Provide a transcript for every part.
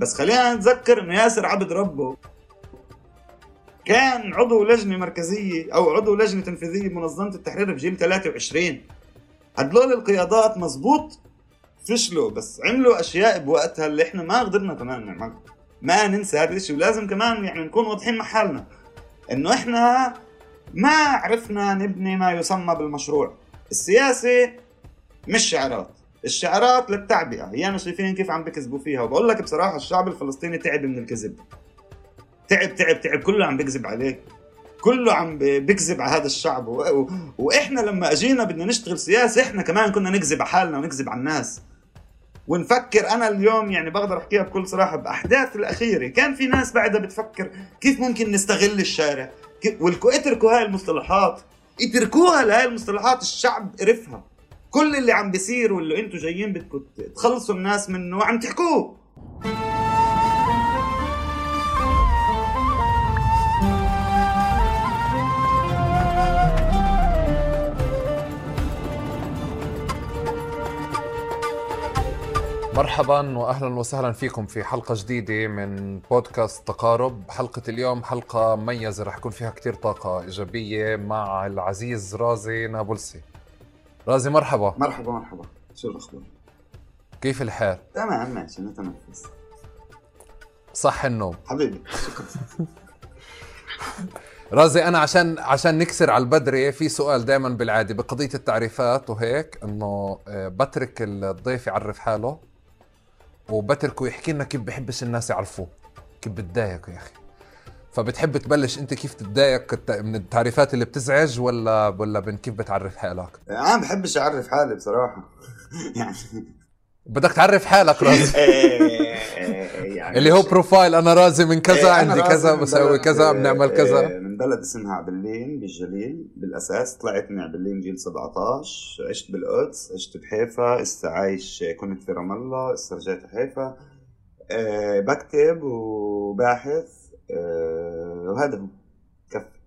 بس خلينا نتذكر إنه ياسر عبد ربه كان عضو لجنة مركزية أو عضو لجنة تنفيذية بمنظمه التحرير بجيل 23 هدول القيادات مزبوط فشلوا بس عملوا أشياء بوقتها اللي إحنا ما قدرنا كمان نعملها. ما ننسى هذا الشيء ولازم كمان يعني نكون واضحين مع حالنا إنه إحنا ما عرفنا نبني ما يسمى بالمشروع. السياسة مش شعارات الشعارات للتعبئة. هي أنا شايفين كيف عم بكذبوا فيها. وبقول لك بصراحة الشعب الفلسطيني تعب من الكذب. تعب تعب تعب. كله عم بكذب عليه. كله عم بكذب على هذا الشعب. و... و... وإحنا لما أجينا بدنا نشتغل سياسة إحنا كمان كنا نكذب على حالنا ونكذب على الناس. ونفكر. أنا اليوم يعني بقدر أحكيها بكل صراحة بأحداث الأخيرة. كان في ناس بعدها بتفكر كيف ممكن نستغل الشارع. والكو اتركوا هاي المصطلحات. اتركوها لهاي المصطلحات الشعب قرفها كل اللي عم بيصير واللي أنتم جايين بدكم تخلصوا الناس منه عم تحكوه. مرحبا واهلا وسهلا فيكم في حلقة جديدة من بودكاست تقارب. حلقة اليوم حلقة مميزة رح يكون فيها كتير طاقة إيجابية مع العزيز رازي نابلسي. رازي مرحبا. مرحبا مرحبا. شو الأخبار؟ كيف الحال؟ تمام ماشي نتنفس. صح النوم. حبيبي شكرا. رازي أنا عشان عشان نكسر على البدري في سؤال دائما بالعادة بقضية التعريفات وهيك إنه آه، بترك الضيف يعرف حاله وبتركه يحكي لنا كيف بحبش الناس يعرفوه. كيف بتضايق يا أخي؟ فبتحب تبلش انت كيف تتضايق من التعريفات اللي بتزعج ولا ولا من كيف بتعرف حالك؟ أنا ما بحبش أعرف حالي بصراحة. يعني بدك تعرف حالك رازي. إيه، يعني اللي هو بروفايل أنا رازي من كذا إيه، عندي كذا بسوي كذا بنعمل كذا. إيه، من بلد اسمها عبلين بالجليل بالأساس طلعت من عبلين جيل 17 عشت بالقدس عشت بحيفا هسه عايش كنت في رام الله هسه رجعت حيفا. بكتب وباحث وهذا هو كفي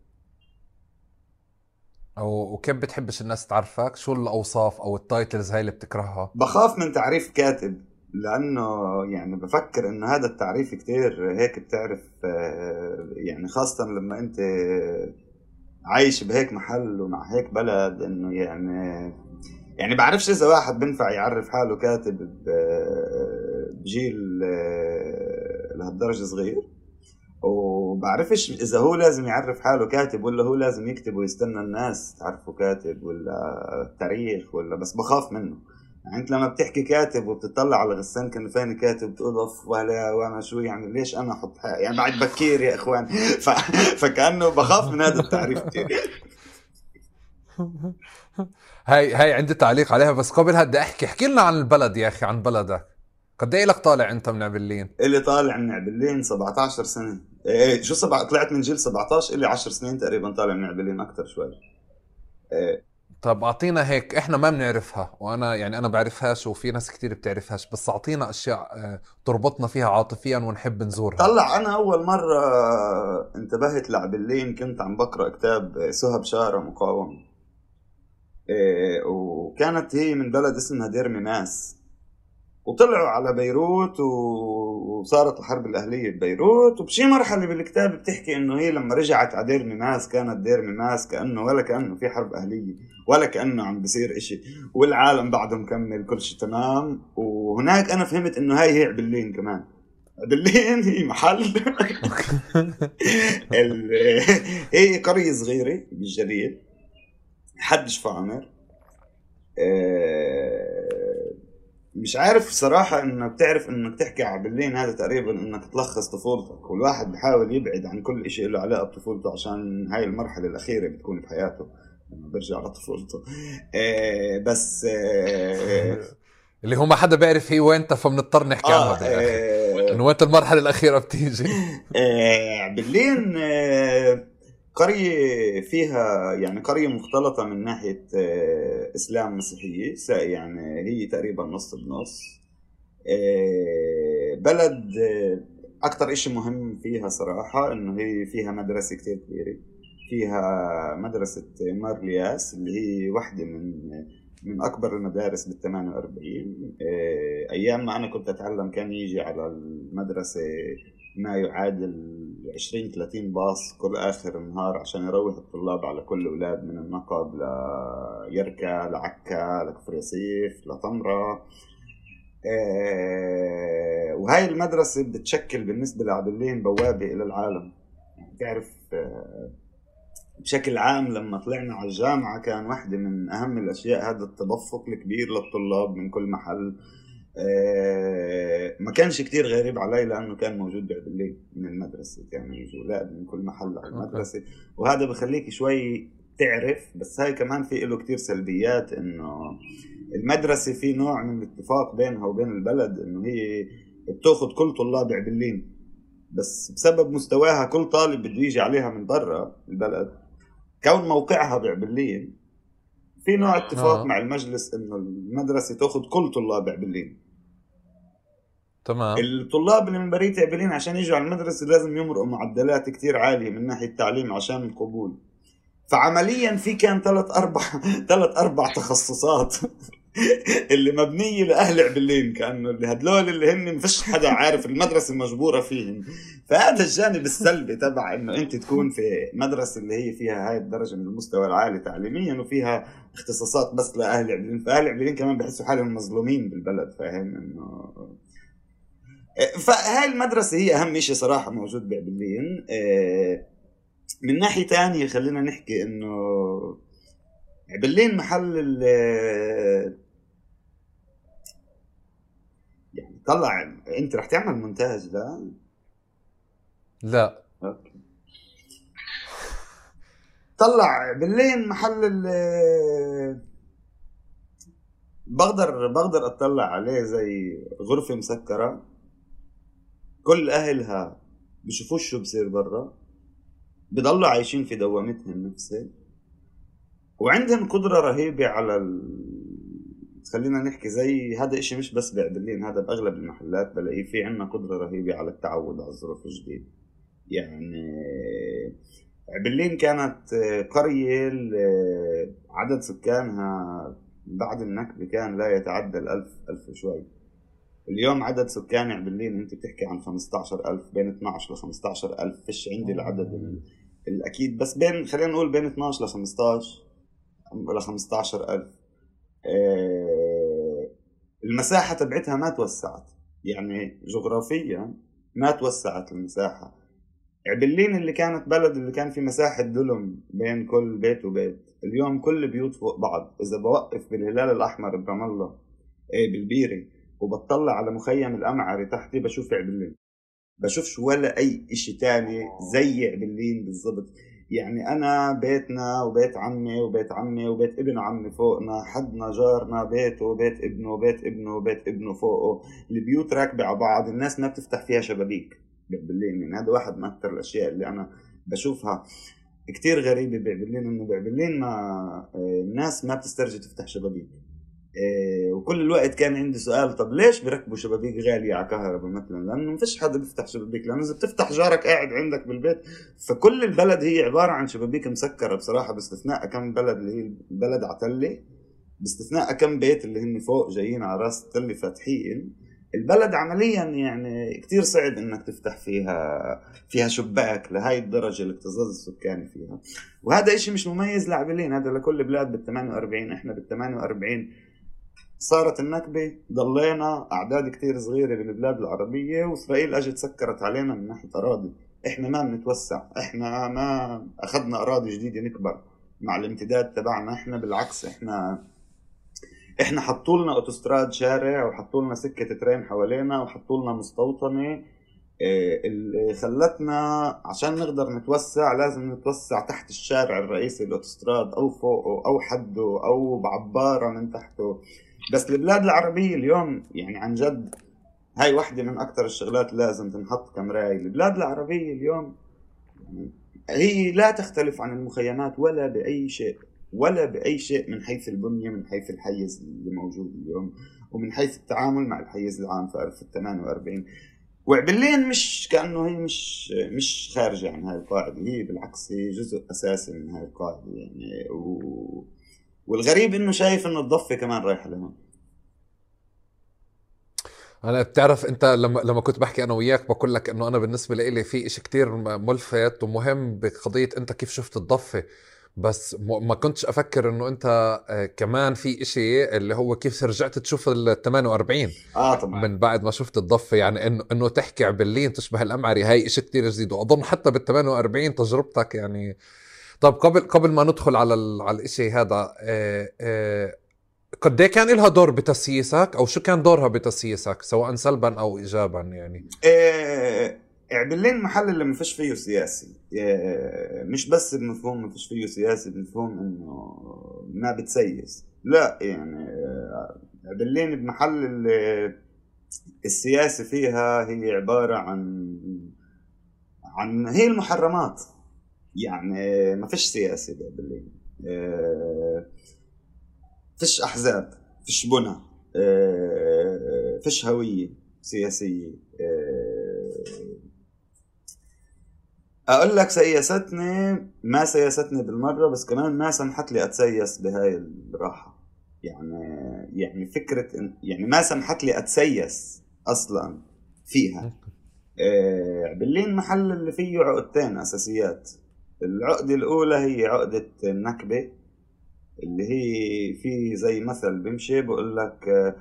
أو وكيف بتحبش الناس تعرفك؟ شو الأوصاف أو التايتلز هاي اللي بتكرهها؟ بخاف من تعريف كاتب لأنه يعني بفكر إنه هذا التعريف كتير هيك بتعرف آه، يعني خاصة لما أنت عايش بهيك محل ومع هيك بلد إنه يعني يعني بعرفش إذا واحد بنفع يعرف حاله كاتب بجيل آه، لهالدرجة صغير وبعرفش إذا هو لازم يعرف حاله كاتب ولا هو لازم يكتب ويستنى الناس تعرفه كاتب ولا تاريخ ولا بس بخاف منه. يعني أنت لما بتحكي كاتب وبتطلع على غسان كنفاني كاتب بتقول أوف ولا وأنا شو يعني ليش أنا أحط يعني بعد بكير يا إخوان. ف... فكأنه بخاف من هذا التعريف كثير هاي هاي عندي تعليق عليها بس قبلها بدي أحكي احكي لنا عن البلد يا أخي عن بلدك. قد إيه لك طالع أنت من عبلين؟ اللي طالع من عبلين 17 سنة. إيه شو سبع طلعت من جيل 17 إلي 10 سنين تقريبا طالع من عبلين أكثر شوي. إيه. طب أعطينا هيك إحنا ما بنعرفها وأنا يعني أنا بعرفهاش وفي ناس كثير بتعرفهاش بس أعطينا أشياء آه، تربطنا فيها عاطفيا ونحب نزورها. طلع أنا أول مرة انتبهت لعبلين كنت عم بقرأ كتاب سهى شارة مقاومه إيه وكانت هي من بلد اسمها دير ميماس وطلعوا على بيروت وصارت الحرب الأهلية ببيروت وبشي مرحلة بالكتاب بتحكي إنه هي لما رجعت على دير ميماس كانت دير ميماس كأنه ولا كأنه في حرب أهلية ولا كأنه عم بصير إشي والعالم بعده مكمل كل شيء تمام. وهناك أنا فهمت إنه هاي هي عبلين كمان. عبلين هي محل. هي قرية صغيرة بالجليل حد شفا عمر. مش عارف صراحة إنك بتعرف إنك تحكي على بالليل هذا تقريبا إنك تلخص طفولتك. والواحد بحاول يبعد عن كل شيء له علاقة بطفولته عشان هاي المرحلة الأخيرة بتكون بحياته. لما برجع لطفولته. آه بس آه اللي هو ما حدا بيعرف هي وين فبنضطر نحكي آه عنها آه إنه وين المرحلة الأخيرة بتيجي. آه بالليل آه قرية فيها يعني قرية مختلطة من ناحية آه، إسلام مسيحية يعني هي تقريبا نص بنص. آه، بلد آه، أكثر إشي مهم فيها صراحة إنه هي فيها مدرسة كتير كبيرة. فيها مدرسة مارلياس اللي هي واحدة من من أكبر المدارس بال 48 آه، أيام ما أنا كنت أتعلم كان يجي على المدرسة ما يعادل 20 30 باص كل آخر النهار عشان يروح الطلاب على كل أولاد من النقب ليركا لعكا لكفر ياسيف لطمره آه، وهاي المدرسة بتشكل بالنسبة لعبلين بوابة إلى العالم. تعرف آه، بشكل عام لما طلعنا على الجامعة كان واحدة من أهم الأشياء هذا التدفق الكبير للطلاب من كل محل. ما كانش كتير غريب علي لأنه كان موجود بعبلين من المدرسة كانوا يجوا أولاد من كل محل على المدرسة. وهذا بخليك شوي تعرف بس هاي كمان في له كتير سلبيات إنه المدرسة في نوع من الاتفاق بينها وبين البلد إنه هي بتأخذ كل طلاب عبلين بس بسبب مستواها كل طالب بده يجي عليها من برا البلد كون موقعها بعبلين في نوع اتفاق آه. مع المجلس إنه المدرسة تأخذ كل طلاب عبلين تمام. الطلاب اللي من برية عبلين عشان يجوا على المدرسة لازم يمرقوا معدلات كتير عالية من ناحية التعليم عشان القبول. فعمليا في كان ثلاث أربع ثلاث أربع تخصصات اللي مبنية لأهل عبلين كأنه اللي هدول اللي هن فيش حدا عارف المدرسة مجبوره فيهم. فهذا الجانب السلبي تبع إنه أنت تكون في مدرسة اللي هي فيها هاي الدرجة من المستوى العالي تعليميا وفيها اختصاصات بس لأهل عبلين فأهل عبلين كمان بحسوا حالهم مظلومين بالبلد فاهم؟ إنه فهاي المدرسة هي أهم شيء صراحة موجود بعبلين آه، من ناحية تانية خلينا نحكي إنه عبلين محل يعني طلع أنت رح تعمل مونتاج لا؟ لا. طلع بالليل محل ال بقدر بقدر أطلع عليه زي غرفة مسكرة. كل أهلها بشوفوش شو بصير برا بضلوا عايشين في دوامتهم نفسها وعندهم قدرة رهيبة على ال... خلينا نحكي زي هذا إشي مش بس بعبلين هذا بأغلب المحلات بلاقيه في عنا قدرة رهيبة على التعود على الظروف الجديدة يعني عبلين كانت قرية عدد سكانها بعد النكبة كان لا يتعدى الألف ألف شوي اليوم عدد سكان عبلين أنت بتحكي عن 15000 بين 12 ل 15000 فيش عندي العدد الأكيد بس بين خلينا نقول بين 12 ل 15 ل 15000 آه، المساحة تبعتها ما توسعت يعني جغرافيا ما توسعت المساحة. عبلين اللي كانت بلد اللي كان في مساحة دلم بين كل بيت وبيت. اليوم كل البيوت فوق بعض. إذا بوقف بالهلال الأحمر برام الله إيه بالبيري وبطلع على مخيم الأمعري تحتي بشوف عبلين بشوفش ولا أي إشي تاني زي عبلين بالضبط. يعني أنا بيتنا وبيت عمي وبيت عمي وبيت ابن عمي فوقنا حدنا جارنا بيته وبيت ابنه وبيت ابنه وبيت ابنه فوقه. البيوت راكبة على بعض الناس ما بتفتح فيها شبابيك ببلين يعني هذا واحد من أكثر الأشياء اللي أنا بشوفها كتير غريبة ببلين إنه ببلين ما آه، الناس ما بتسترجي تفتح شبابيك. إيه وكل الوقت كان عندي سؤال طب ليش بيركبوا شبابيك غالية على كهرباء مثلا؟ لأنه ما فيش حدا بيفتح شبابيك لأنه إذا بتفتح جارك قاعد عندك بالبيت فكل البلد هي عبارة عن شبابيك مسكرة بصراحة باستثناء كم بلد اللي هي البلد عتلة باستثناء كم بيت اللي هن فوق جايين على راس التلة فاتحين. البلد عمليا يعني كتير صعب إنك تفتح فيها فيها شباك لهي الدرجة الاكتظاظ السكاني فيها. وهذا إشي مش مميز لاعبين هذا لكل بلاد بال 48 إحنا بال 48 صارت النكبة ضلينا أعداد كتير صغيرة بالبلاد العربية وإسرائيل أجت سكرت علينا من ناحية أراضي. إحنا ما بنتوسع إحنا ما أخذنا أراضي جديدة نكبر مع الامتداد تبعنا. إحنا بالعكس إحنا إحنا حطوا لنا أوتوستراد شارع وحطوا لنا سكة ترين حوالينا وحطوا لنا مستوطنة. آه، اللي خلتنا عشان نقدر نتوسع لازم نتوسع تحت الشارع الرئيسي الأوتوستراد أو فوقه أو حده أو بعباره من تحته. بس البلاد العربية اليوم يعني عن جد هاي واحدة من أكثر الشغلات لازم تنحط كمراية. البلاد العربية اليوم هي لا تختلف عن المخيمات ولا بأي شيء ولا بأي شيء من حيث البنية من حيث الحيز اللي موجود اليوم ومن حيث التعامل مع الحيز العام في 1948 وعبلين مش كأنه هي مش مش خارجة عن هاي القاعدة هي بالعكس هي جزء أساسي من هاي القاعدة يعني. و والغريب إنه شايف إنه الضفة كمان رايحة لهون. أنا بتعرف أنت لما لما كنت بحكي أنا وياك بقول لك إنه أنا بالنسبة لي في شيء كتير ملفت ومهم بقضية أنت كيف شفت الضفة. بس ما كنتش أفكر إنه أنت آه، كمان في إشي اللي هو كيف رجعت تشوف ال 48 آه طبعا. من بعد ما شفت الضفة. يعني انه إنه تحكي عبلين تشبه الأمعري. هاي شيء كثير جديد. وأظن حتى بال 48 تجربتك يعني طب قبل قبل ما ندخل على ال... على الشيء هذا آه آه قد إيه كان لها دور بتسييسك؟ أو شو كان دورها بتسييسك سواء سلبا أو ايجابا يعني؟ إيه عبلين محل اللي ما فيش فيه سياسي. إيه مش بس بمفهوم ما فيش فيه سياسي بمفهوم إنه ما بتسيس. لا يعني عبلين بمحل اللي السياسة فيها هي عبارة عن عن هي المحرمات. يعني ما فيش سياسة بعبلين إيه فيش أحزاب فيش بنى آه، فيش هوية سياسية. آه، أقول لك سياستني ما سياستني بالمرة بس كمان ما سمحت لي أتسيس بهاي الراحة. يعني يعني فكرة يعني ما سمحت لي أتسيس أصلا فيها. آه، باللين محل اللي فيه عقدتين أساسيات. العقده الأولى هي عقدة النكبة اللي هي في زي مثل بمشي بقول لك آه،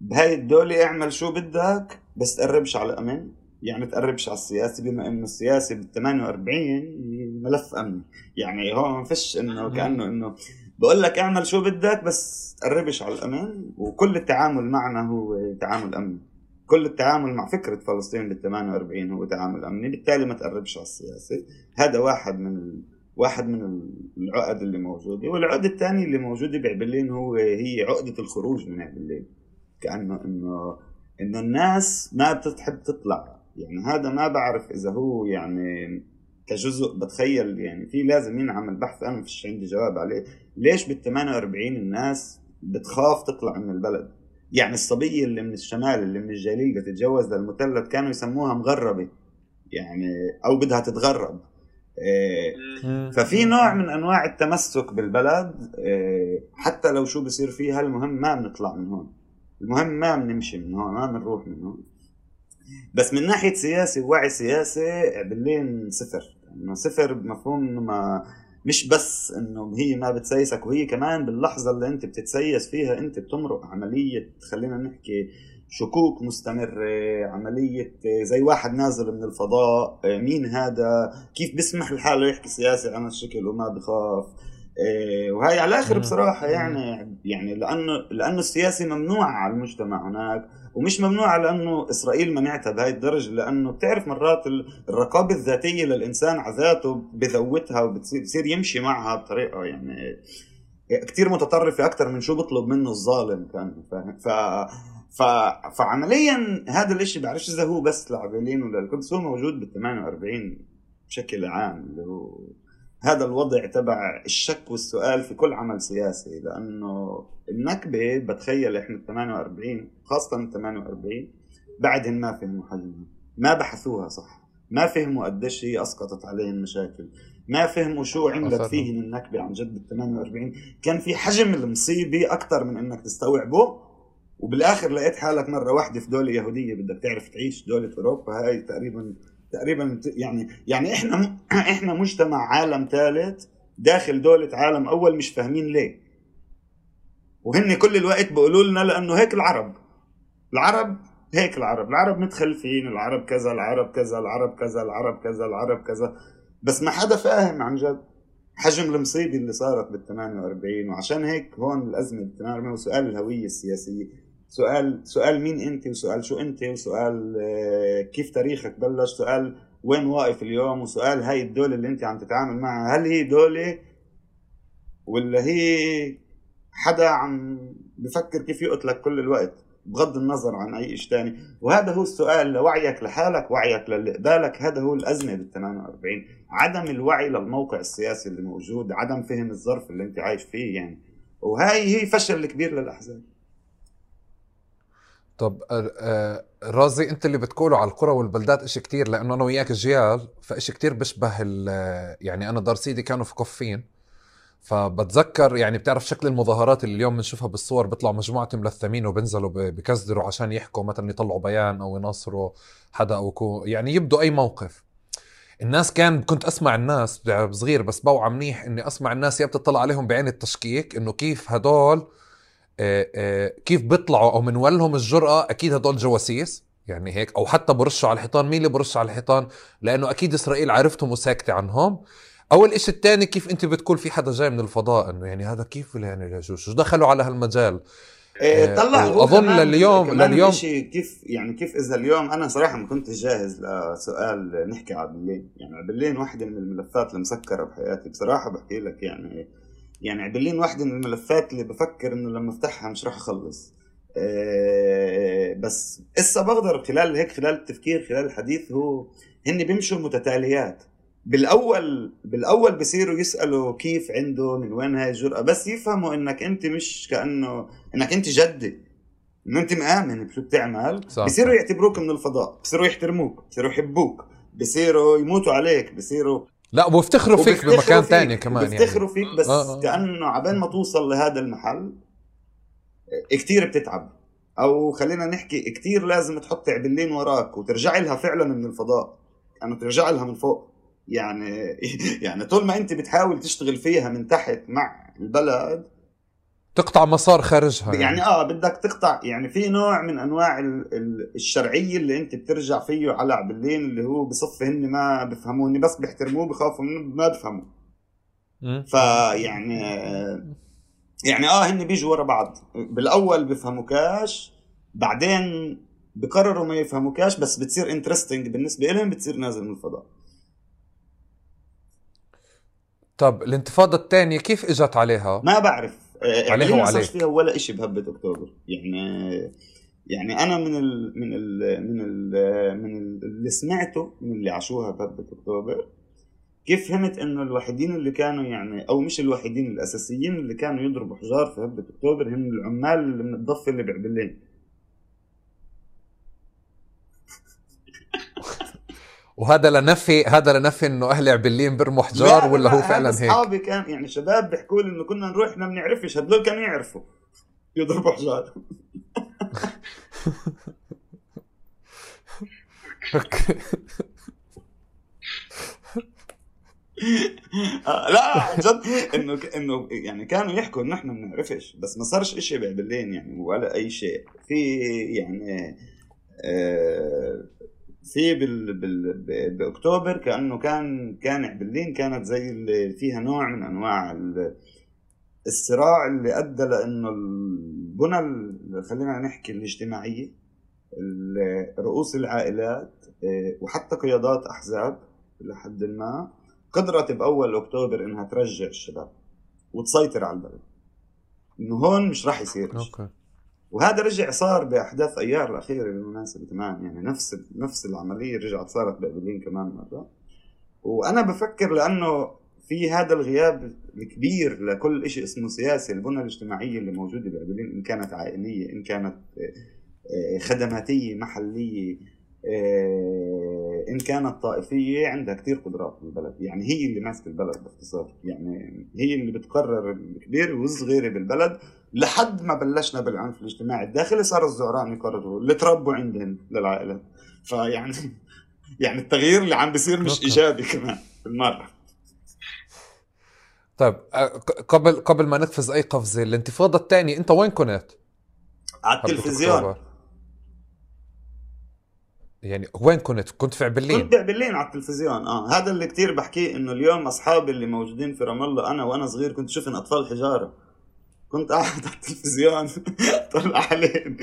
بهاي الدولة اعمل شو بدك بس تقربش على الأمن يعني تقربش على السياسي بما إنه السياسي بال 48 ملف أمني يعني هو ما فيش إنه كأنه إنه بقول لك اعمل شو بدك بس تقربش على الأمن وكل التعامل معنا هو تعامل أمني. كل التعامل مع فكرة فلسطين بال 48 هو تعامل أمني بالتالي ما تقربش على السياسي. هذا واحد من واحد من العقد اللي موجودة. والعقد الثاني اللي موجودة بعبلين هو هي عقدة الخروج من عبلين كأنه إنه إنه الناس ما بتحب تطلع. يعني هذا ما بعرف إذا هو يعني كجزء بتخيل. يعني في لازم ينعمل بحث أنا فيش عندي جواب عليه. ليش بال 48 الناس بتخاف تطلع من البلد؟ يعني الصبية اللي من الشمال اللي من الجليل تتجوز للمثلث كانوا يسموها مغربة يعني أو بدها تتغرب. إيه، ففي نوع من أنواع التمسك بالبلد إيه، حتى لو شو بصير فيها المهم ما بنطلع من هون. المهم ما بنمشي من هون ما بنروح من هون. بس من ناحية سياسي ووعي سياسي باللين صفر. إنه صفر بمفهوم إنه ما مش بس إنه هي ما بتسيسك وهي كمان باللحظة اللي أنت بتتسيس فيها أنت بتمرق عملية خلينا نحكي شكوك مستمرة عملية زي واحد نازل من الفضاء مين هذا؟ كيف بيسمح لحاله يحكي سياسي عن الشكل وما بخاف؟ وهي على الآخر بصراحة يعني يعني لأنه لأنه السياسي ممنوع على المجتمع هناك ومش ممنوع لأنه إسرائيل منعتها بهاي الدرجة لأنه بتعرف مرات الرقابة الذاتية للإنسان على ذاته بذوتها وبتصير يمشي معها بطريقة يعني كثير متطرفة أكثر من شو بطلب منه الظالم كان ف ف... فعمليا هذا الإشي بعرفش إذا هو بس لعبلين ولا القدس هو موجود بال 48 بشكل عام اللي هو هذا الوضع تبع الشك والسؤال في كل عمل سياسي لأنه النكبة بتخيل إحنا ال 48 خاصة ال 48 بعدهم ما فهموا حجمها ما بحثوها صح. ما فهموا قديش هي أسقطت عليهم مشاكل. ما فهموا شو عملت فيهم النكبة عن جد بال 48 كان في حجم المصيبة أكثر من إنك تستوعبه وبالآخر لقيت حالك مرة واحدة في دولة يهودية بدك تعرف تعيش دولة أوروبا هاي تقريبا تقريبا يعني يعني إحنا إحنا مجتمع عالم ثالث داخل دولة عالم أول مش فاهمين ليه. وهن كل الوقت بيقولوا لنا لأنه هيك العرب. العرب هيك العرب. العرب متخلفين العرب كذا العرب كذا العرب كذا العرب كذا العرب كذا. بس ما حدا فاهم عن جد. حجم المصيبة اللي صارت بال 48 وعشان هيك هون الأزمة بال 48 وسؤال الهوية السياسية. سؤال سؤال مين انت وسؤال شو انت وسؤال آه، كيف تاريخك؟ بلش سؤال وين واقف اليوم؟ وسؤال هاي الدولة اللي انت عم تتعامل معها. هل هي دولة ولا هي حدا عم بفكر كيف يقتلك كل الوقت؟ بغض النظر عن أي شيء ثاني وهذا هو السؤال لوعيك لحالك وعيك للي قبالك هذا هو الأزمة بال 48 عدم الوعي للموقع السياسي اللي موجود عدم فهم الظرف اللي انت عايش فيه يعني. وهي هي فشل كبير للأحزاب. طب رازي أنت اللي بتقوله على القرى والبلدات إشي كتير لأنه أنا وياك جيال فإشي كتير بشبه يعني أنا دار سيدي كانوا في قفين فبتذكر يعني بتعرف شكل المظاهرات اللي اليوم بنشوفها بالصور بيطلعوا مجموعة ملثمين وبنزلوا بكزدروا عشان يحكوا مثلا يطلعوا بيان أو يناصروا حدا أو يكون يعني يبدوا أي موقف. الناس كان كنت أسمع الناس صغير بس بوعى منيح إني أسمع الناس يا بتطلع عليهم بعين التشكيك إنه كيف هدول كيف بيطلعوا أو من وين لهم الجرأة أكيد هدول جواسيس يعني هيك أو حتى برشوا على الحيطان. مين اللي برش على الحيطان؟ لأنه أكيد إسرائيل عرفتهم وساكتة عنهم. أو الاشي الثاني كيف أنت بتقول في حدا جاي من الفضاء؟ إنه يعني هذا كيف يعني شو دخلوا على هالمجال؟ إيه، آه، طلع هو وأظن كمان- لليوم- كمان لليوم- إشي كيف يعني كيف إذا اليوم أنا صراحة ما كنتش جاهز لسؤال نحكي على برلين يعني برلين واحدة من الملفات المسكرة بحياتي. بصراحة بحكي لك يعني يعني برلين واحدة من الملفات اللي بفكر إنه لما أفتحها مش راح أخلص. إيه، بس اسا بقدر خلال هيك خلال التفكير خلال الحديث هو هن بيمشوا متتاليات. بالأول بالأول بصيروا يسألوا كيف عنده من وين هاي الجرأة بس يفهموا إنك أنت مش كأنه إنك أنت جدي. إنه أنت مآمن بشو بتعمل. صح. بصيروا يعتبروك من الفضاء بصيروا يحترموك بصيروا يحبوك بصيروا يموتوا عليك بصيروا لا وبيفتخروا فيك بمكان تاني كمان يعني. بيفتخروا فيك بس آه، آه. كأنه عبال ما توصل لهذا المحل كتير بتتعب. أو خلينا نحكي كتير لازم تحط عبلين وراك وترجع لها فعلا من الفضاء. انه ترجع لها من فوق. يعني يعني طول ما أنت بتحاول تشتغل فيها من تحت مع البلد تقطع مسار خارجها يعني. آه بدك تقطع يعني في نوع من أنواع ال- ال- الشرعية اللي أنت بترجع فيه على عبلين اللي هو بصفي هن ما بفهموني بس بيحترموه بخافوا منه ما بفهموا. فيعني يعني آه هن بيجوا ورا بعض. بالأول بفهموكاش بعدين بقرروا ما يفهموكاش بس بتصير انترستنج بالنسبة لهم بتصير نازل من الفضاء. طب الانتفاضة الثانية كيف إجت عليها؟ ما بعرف. عليه يعني ما وعليك. فيها ولا إشي بهبة أكتوبر يعني يعني أنا من ال من ال من ال من ال اللي سمعته من اللي عاشوها بهبة أكتوبر كيف فهمت إنه الوحيدين اللي كانوا يعني أو مش الوحيدين الأساسيين اللي كانوا يضربوا حجار في هبة أكتوبر هم العمال اللي من الضفة اللي بعبلين وهذا لنفي هذا لنفي إنه أهل عبلين برموا حجار لا، ولا لا، هو فعلا هيك؟ أصحابي كان يعني شباب بيحكوا لي إنه كنا نروح إحنا بنعرفش هدول كانوا يعرفوا يضربوا حجار لا جد إنه إنه يعني كانوا يحكوا إنه إحنا ما بنعرفش بس ما صارش إشي بعبلين يعني ولا أي شيء في يعني آه، في بال بال بأكتوبر كأنه كان كان عبلين كانت زي اللي فيها نوع من أنواع ال- الصراع اللي أدى لأنه البنى ال- خلينا نحكي الاجتماعية ال- رؤوس العائلات آه، وحتى قيادات أحزاب لحد ما قدرت بأول أكتوبر إنها ترجع الشباب وتسيطر على البلد إنه هون مش راح يصير. أوكي وهذا رجع صار بأحداث أيار الأخيرة بالمناسبه كمان يعني نفس نفس العملية رجعت صارت بابلين كمان مرة. وأنا بفكر لأنه في هذا الغياب الكبير لكل شيء اسمه سياسي البنى الاجتماعية اللي موجودة بابلين إن كانت عائلية إن كانت آه، خدماتية محلية آه، إن كانت طائفية عندها كثير قدرات بالبلد يعني هي اللي ماسكة البلد باختصار. يعني هي اللي بتقرر الكبير والصغير بالبلد. لحد ما بلشنا بالعنف الاجتماعي الداخلي صار الزعران يقرروا اللي تربوا عندهم للعائلات فيعني يعني التغيير اللي عم بيصير مش. إيجابي كمان بالمرة طيب آه، قبل قبل ما نقفز أي قفزة الانتفاضة الثانية أنت وين كنت؟ على التلفزيون. يعني وين كنت؟ كنت في عبلين كنت بعبلين على التلفزيون آه هذا اللي كتير بحكيه إنه اليوم أصحابي اللي موجودين في رام الله أنا وأنا صغير كنت شوفن أطفال حجارة كنت قاعد على التلفزيون طلع عليهم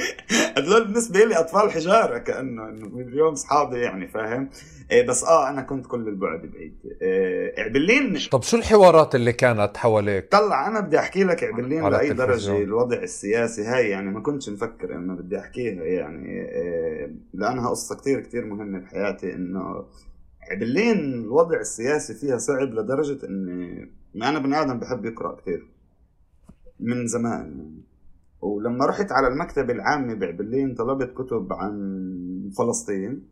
هدول بالنسبة لي أطفال حجارة كأنه إنه اليوم اصحابي يعني فاهم؟ إيه بس آه أنا كنت كل البعد بعيد. إيه عبلين طب شو الحوارات اللي كانت حواليك؟ طلع أنا بدي أحكي لك عبلين لأي. درجة الوضع السياسي. هاي يعني ما كنتش مفكر إنه بدي أحكيها يعني. إيه، لأنها قصة كتير كتير مهمة بحياتي إنه عبلين الوضع السياسي فيها صعب لدرجة إني أنا بني آدم بحب يقرأ كتير. من زمان. ولما رحت على المكتبة العامة بعبلين طلبت كتب عن فلسطين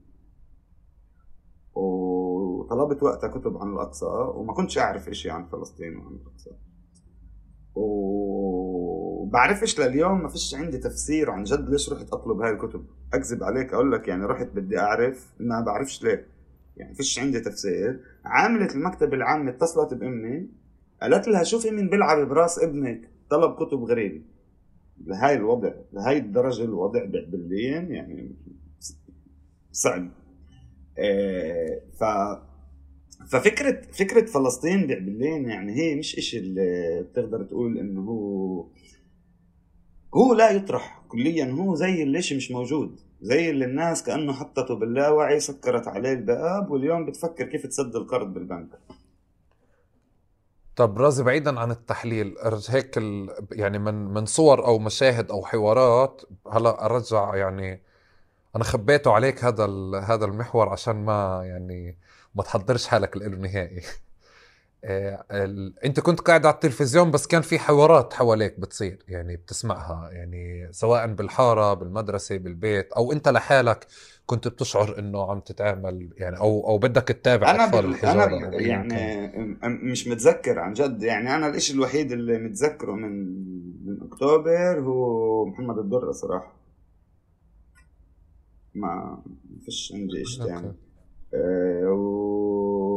وطلبت وقتها كتب عن الأقصى وما كنتش أعرف إشي عن فلسطين وعن الأقصى. وبعرفش لليوم ما فيش عندي تفسير عن جد ليش رحت أطلب هاي الكتب. أكذب عليك أقول لك يعني رحت بدي أعرف ما بعرفش ليه. يعني فيش عندي تفسير. عاملة المكتب العام اتصلت بأمي قالت لها شوفي مين بيلعب براس ابنك. طلب كتب غريبة. لهاي الوضع لهاي الدرجة الوضع بعبلين يعني صعب. آه، ف ففكرة فكرة فلسطين بعبلين يعني هي مش إشي اللي بتقدر تقول إنه هو هو لا يطرح كليا هو زي اللي مش موجود. زي اللي الناس كأنه حطته باللاوعي سكرت عليه الباب واليوم بتفكر كيف تسد القرض بالبنك. طب رازي بعيدا عن التحليل هيك ال... يعني من من صور أو مشاهد أو حوارات هلا أرجع يعني أنا خبيته عليك هذا ال... هذا المحور عشان ما يعني ما تحضرش حالك له نهائي آه،. أنت كنت قاعد على التلفزيون بس كان في حوارات حواليك بتصير يعني بتسمعها يعني سواء بالحارة بالمدرسة بالبيت أو أنت لحالك كنت بتشعر إنه عم تتعامل يعني أو أو بدك تتابع أنا أطفال الحجارة أنا يعني مش متذكر عن جد يعني أنا الإشي الوحيد اللي متذكره من من أكتوبر هو محمد الدره صراحة. ما فيش عندي شيء ثاني آه و...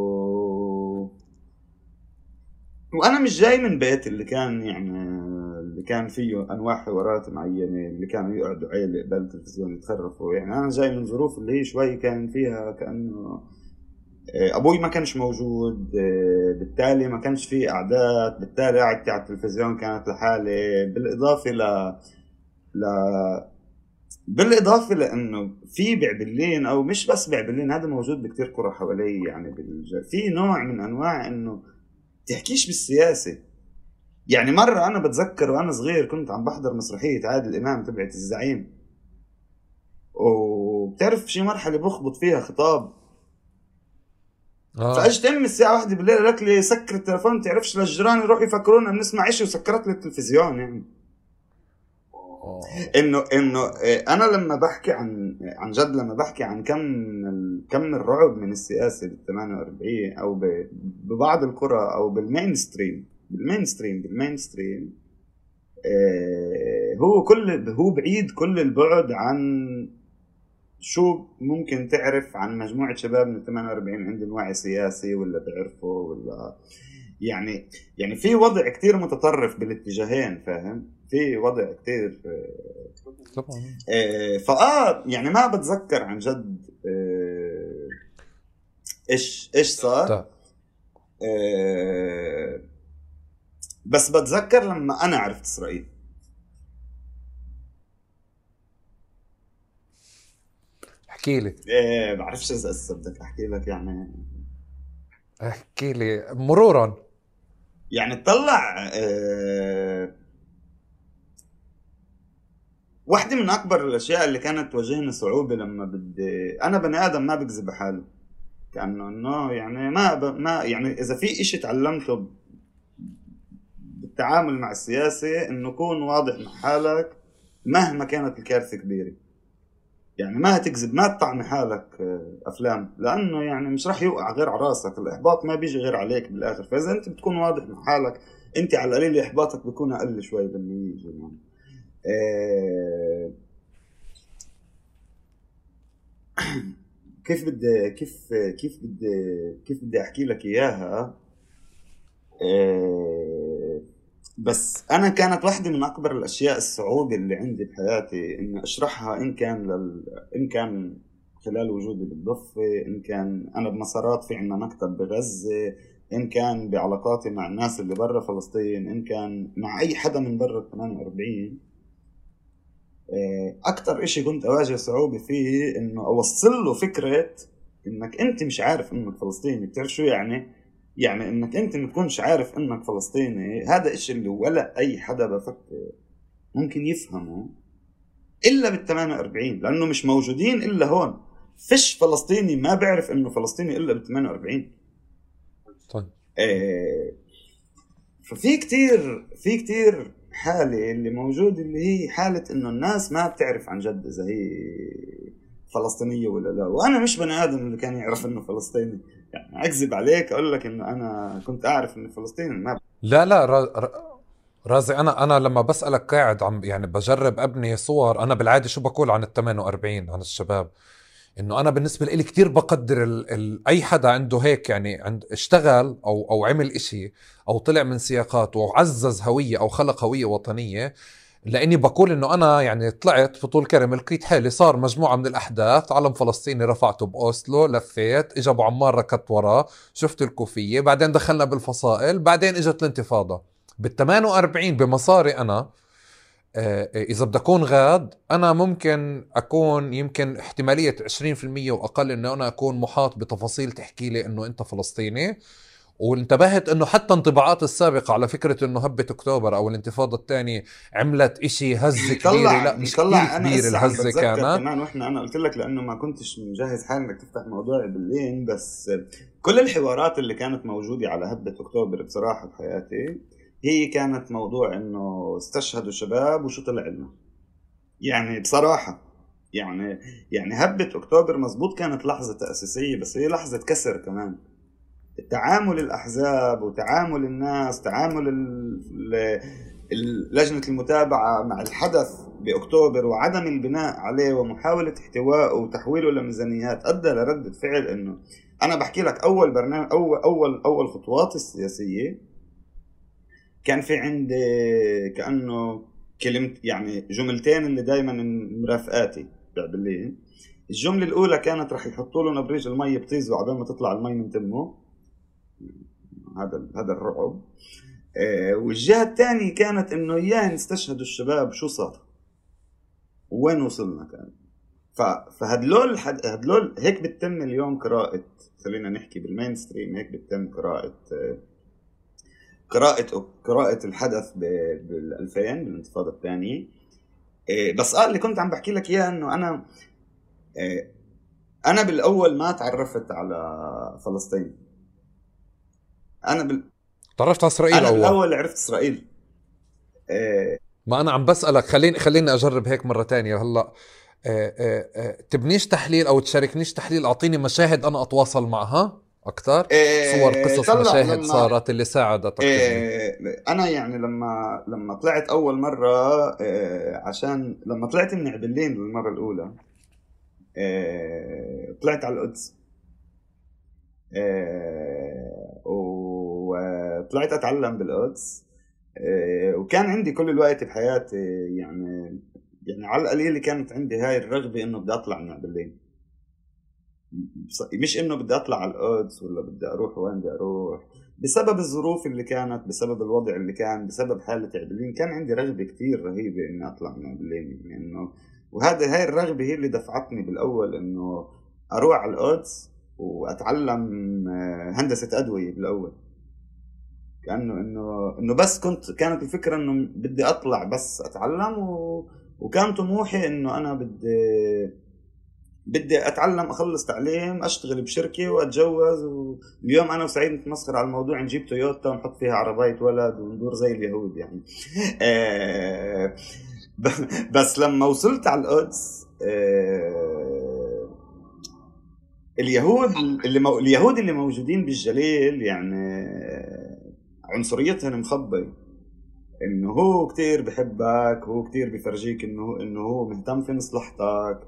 وأنا مش جاي من بيت اللي كان يعني كان فيه أنواع حوارات معينة اللي كانوا يقعدوا عيله قبل التلفزيون يتخرفوا. يعني أنا جاي من ظروف اللي هي شوي كان فيها كأنه آه، أبوي ما كانش موجود آه، بالتالي ما كانش في أعداد. بالتالي قعدتي على التلفزيون كانت لحالي. بالإضافة ل ل بالإضافة لأنه في بعبلين أو مش بس بعبلين هذا موجود بكثير قرى حوالي يعني. في نوع من أنواع إنه تحكيش بالسياسة. يعني مرة أنا بتذكر وأنا صغير كنت عم بحضر مسرحية عادل إمام تبعت الزعيم. وبتعرف شي مرحلة بخبط فيها خطاب. آه. فأجت أمي الساعة واحدة بالليل قالت لي سكر التليفون تعرفش للجيران يروحوا يفكرونا بنسمع إشي وسكرت لي التلفزيون يعني. إنه إنه إيه، أنا لما بحكي عن عن جد لما بحكي عن كم كم الرعب من السياسة بال 48 أو ببعض القرى أو بال mainstream بال mainstream بال mainstream إيه، هو كل هو بعيد كل البعد عن شو ممكن تعرف عن مجموعة شباب من 48 عندهم وعي سياسي ولا بيعرفوا ولا يعني يعني في وضع كتير متطرف بالاتجاهين فاهم؟ في وضع كتير طبعا. آه فآه يعني ما بتذكر عن جد آه إيش إيش صار. طيب. آه بس بتذكر لما أنا عرفت إسرائيل؟ احكي لي. إيه بعرفش إذا بدك أحكي لك يعني. احكي لي. مرورا. يعني طلع آه واحدة من أكبر الأشياء اللي كانت تواجهني صعوبة لما بدي أنا بني آدم ما بكذب حاله كأنه إنه يعني ما ب... ما يعني إذا في إشي تعلمته بالتعامل مع السياسة إنه كون واضح مع حالك مهما كانت الكارثة كبيرة. يعني ما تكذب ما تطعمي حالك آه، أفلام لأنه يعني مش راح يوقع غير على راسك. الإحباط ما بيجي غير عليك بالآخر. فإذا أنت بتكون واضح مع حالك أنت على القليل إحباطك بيكون أقل شوي لما يجي يعني. آه، كيف بدي كيف كيف بدي كيف بدي أحكي لك إياها؟ آه، بس أنا كانت واحدة من أكبر الأشياء الصعوبة اللي عندي بحياتي إني أشرحها إن كان لل... إن كان خلال وجودي بالضفة إن كان أنا بمسارات في عنا مكتب بغزة إن كان بعلاقاتي مع الناس اللي برا فلسطين إن كان مع أي حدا من برا ال 48 أكثر إشي كنت أواجه صعوبة فيه إنه أوصل له فكرة إنك أنت مش عارف إنك فلسطيني. بتعرف شو يعني؟ يعني إنك أنت ما تكونش عارف إنك فلسطيني هذا إشي اللي ولا أي حدا بفكر ممكن يفهمه إلا بال 48 لأنه مش موجودين إلا هون. فيش فلسطيني ما بيعرف إنه فلسطيني إلا بال 48 طيب. آه ففي كتير في كتير حالة اللي موجود اللي هي حالة إنه الناس ما بتعرف عن جد إذا هي فلسطينية ولا لا. وأنا مش بني آدم اللي كان يعرف إنه فلسطيني. يعني أكذب عليك أقول لك إنه أنا كنت أعرف انه فلسطيني ما لا لا ر... رازي أنا أنا لما بسألك قاعد عم يعني بجرب أبني صور أنا بالعادة شو بقول عن ال 48 عن الشباب؟ إنه أنا بالنسبة لي كثير بقدر ال ال أي حدا عنده هيك يعني عند اشتغل أو أو عمل إشي أو طلع من سياقات وعزز هوية أو خلق هوية وطنية لأني بقول إنه أنا يعني طلعت في طول كرم لقيت حالي صار مجموعة من الأحداث علم فلسطيني رفعته بأوسلو لفيت اجى أبو عمار ركضت وراه شفت الكوفية بعدين دخلنا بالفصائل بعدين إجت الانتفاضة. بال 48 بمصاري أنا آه، إذا بدي أكون غاد أنا ممكن أكون يمكن احتمالية 20% وأقل إنه أنا أكون محاط بتفاصيل تحكي لي إنه أنت فلسطيني. وانتبهت إنه حتى انطباعات السابقة على فكرة إنه هبة أكتوبر أو الانتفاضة الثانية عملت إشي هزة كبيرة. لا مش كثير كبير الهزة كانت كمان. وإحنا أنا قلت لك لأنه ما كنتش مجهز حالي إنك تفتح موضوع بالليل بس كل الحوارات اللي كانت موجودة على هبة أكتوبر بصراحة بحياتي هي كانت موضوع إنه استشهدوا شباب وشو طلع لنا. يعني بصراحة يعني يعني هبة أكتوبر مزبوط كانت لحظة تأسيسية بس هي لحظة كسر كمان. تعامل الأحزاب وتعامل الناس تعامل لجنة المتابعة مع الحدث بأكتوبر وعدم البناء عليه ومحاولة احتوائه وتحويله لميزانيات أدى لردة فعل إنه أنا بحكي لك أول برنامج اول أول أول خطوات السياسية كان في عندي كأنه كلمت يعني جملتين اللي دائما مرافقاتي بالليل. الجملة الأولى كانت رح يحطوا له نبريج المي بطيزه عبال ما تطلع المي من تمه. هذا هذا الرعب. آه، والجهة الثانية كانت إنه يا نستشهدوا الشباب شو صار؟ وين وصلنا كان؟ فهدلول هدلول هيك بتتم اليوم قراءة خلينا نحكي بالمين ستريم هيك بتتم قراءة آه، قراءة قراءة الحدث بال 2000 بالانتفاضة الثانية. آه، بس آه اللي كنت عم بحكي لك إياه إنه أنا أنا بالأول ما تعرفت على فلسطين. أنا بال... تعرفت على إسرائيل أنا اول بالأول عرفت إسرائيل. إيه... ما أنا عم بسألك خليني خليني أجرب هيك مرة تانية. هلأ إيه إيه إيه تبنيش تحليل أو تشاركنيش تحليل؟ أعطيني مشاهد أنا أتواصل معها أكثر. إيه صور قصص مشاهد لما صارت اللي ساعدتك إيه أنا يعني لما لما طلعت أول مرة إيه عشان لما طلعت من عبلين للمره الأولى إيه طلعت على القدس. إيه وطلعت أتعلم بالقدس إيه وكان عندي كل الوقت بحياتي يعني يعني على القليل كانت عندي هاي الرغبة إنه بدي أطلع من بالليل مش إنه بدي أطلع على القدس ولا بدي أروح وين بدي أروح. بسبب الظروف اللي كانت بسبب الوضع اللي كان بسبب حالة عبلين كان عندي رغبة كتير رهيبة إني أطلع من عبلين إنه وهذا هاي الرغبة هي اللي دفعتني بالأول إنه أروح على القدس وأتعلم آه، هندسة أدوية بالأول. كأنه إنه إنه بس كنت كانت الفكرة إنه بدي أطلع بس أتعلم و... وكان طموحي إنه أنا بدي بدي أتعلم أخلص تعليم أشتغل بشركة وأتجوز واليوم أنا وسعيد نتمسخر على الموضوع نجيب تويوتا ونحط فيها عربيه ولد وندور زي اليهود يعني. آه، بس لما وصلت على القدس آه، اليهود اللي مو... اليهود اللي موجودين بالجليل يعني عنصريتهم مخبي. إنه هو كتير بحبك هو كتير بفرجيك إنه إنه هو مهتم في مصلحتك.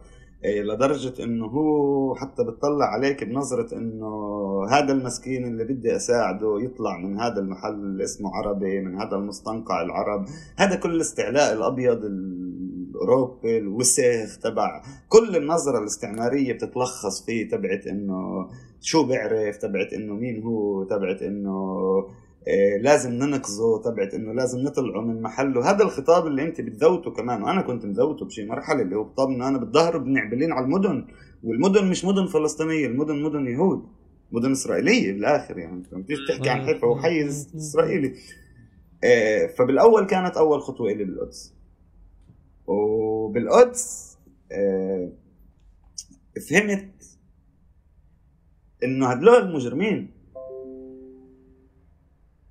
إيه، لدرجة إنه هو حتى بتطلع عليك بنظرة إنه هذا المسكين اللي بدي أساعده يطلع من هذا المحل اللي اسمه عربي من هذا المستنقع العرب. هذا كل الاستعلاء الأبيض الأوروبي الوسخ تبع كل النظرة الاستعمارية بتتلخص فيه تبعت إنه شو بيعرف تبعت إنه مين هو تبعت إنه لازم ننقذه تبعت إنه لازم نطلعه من محله. هذا الخطاب اللي أنت بتذوته كمان وأنا كنت مذوته بشي مرحلة اللي هو خطاب إنه أنا بتظاهر بنعبلين على المدن والمدن مش مدن فلسطينية المدن مدن يهود مدن إسرائيلية بالآخر يعني. انت بتيجي تحكي عن حيفا وحيز إسرائيلي؟ إيه فبالأول كانت أول خطوة إلي بالقدس وبالقدس إيه فهمت إنه هدول المجرمين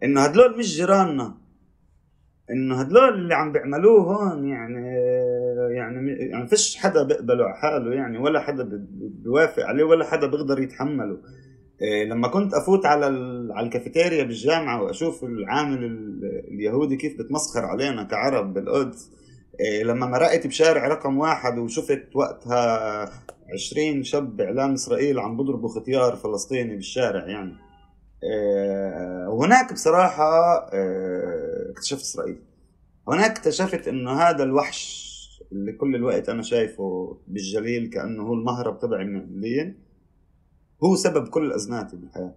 إنه هدول مش جيراننا. إنه هدول اللي عم بيعملوه هون يعني يعني يعني فيش حدا بيقبله على حاله يعني ولا حدا بيوافق عليه ولا حدا بيقدر يتحمله. إيه لما كنت أفوت على على الكافيتيريا بالجامعة وأشوف العامل اليهودي كيف بتمسخر علينا كعرب بالقدس إيه لما مرقت بشارع رقم واحد وشفت وقتها عشرين شاب إعلام إسرائيل عم بضربوا ختيار فلسطيني بالشارع يعني. وهناك بصراحة إيه اكتشفت إسرائيل. هناك اكتشفت إنه هذا الوحش اللي كل الوقت أنا شايفه بالجليل كأنه هو المهرب تبعي من اللين هو سبب كل ازماتي بالحياة.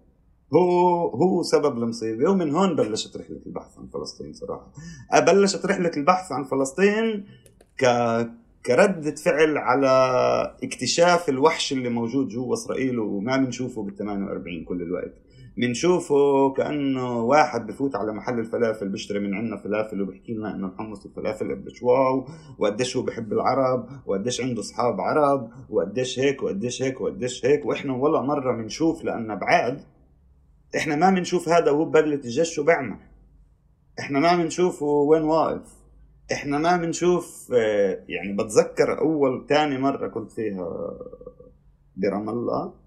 هو هو سبب المصيبه ومن هون بلشت رحلة البحث عن فلسطين صراحة. بلشت رحلة البحث عن فلسطين ك كردة فعل على اكتشاف الوحش اللي موجود جوا إسرائيل وما بنشوفه بال 48 كل الوقت. بنشوفه كأنه واحد بفوت على محل الفلافل بيشتري من عندنا فلافل وبيحكي لنا إنه الحمص والفلافل قديش واو وقديش هو بحب العرب وقديش عنده أصحاب عرب وقديش هيك وقديش هيك وقديش هيك وإحنا ولا مرة بنشوف لأن بعاد. إحنا ما بنشوف هذا وهو ببلة الجيش شو بيعمل إحنا ما بنشوفه وين واقف. إحنا ما بنشوف يعني بتذكر أول تاني مرة كنت فيها برام الله.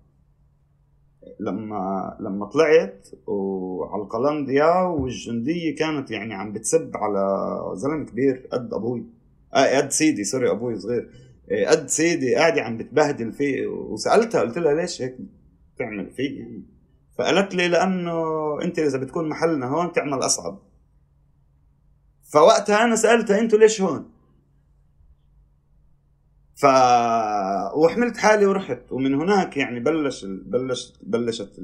لما لما طلعت وعلى القلنديا والجندية كانت يعني عم بتسب على زلمة كبير قد أبوي. آه قد سيدي سوري أبوي صغير. قد سيدي قاعدة عم بتبهدل فيه. وسألتها قلت لها ليش هيك تعمل فيه يعني؟ فقالت لي لأنه أنت إذا بتكون محلنا هون تعمل أصعب. فوقتها أنا سألتها أنتوا ليش هون؟ ف وحملت حالي ورحت. ومن هناك يعني بلش بلشت بلشت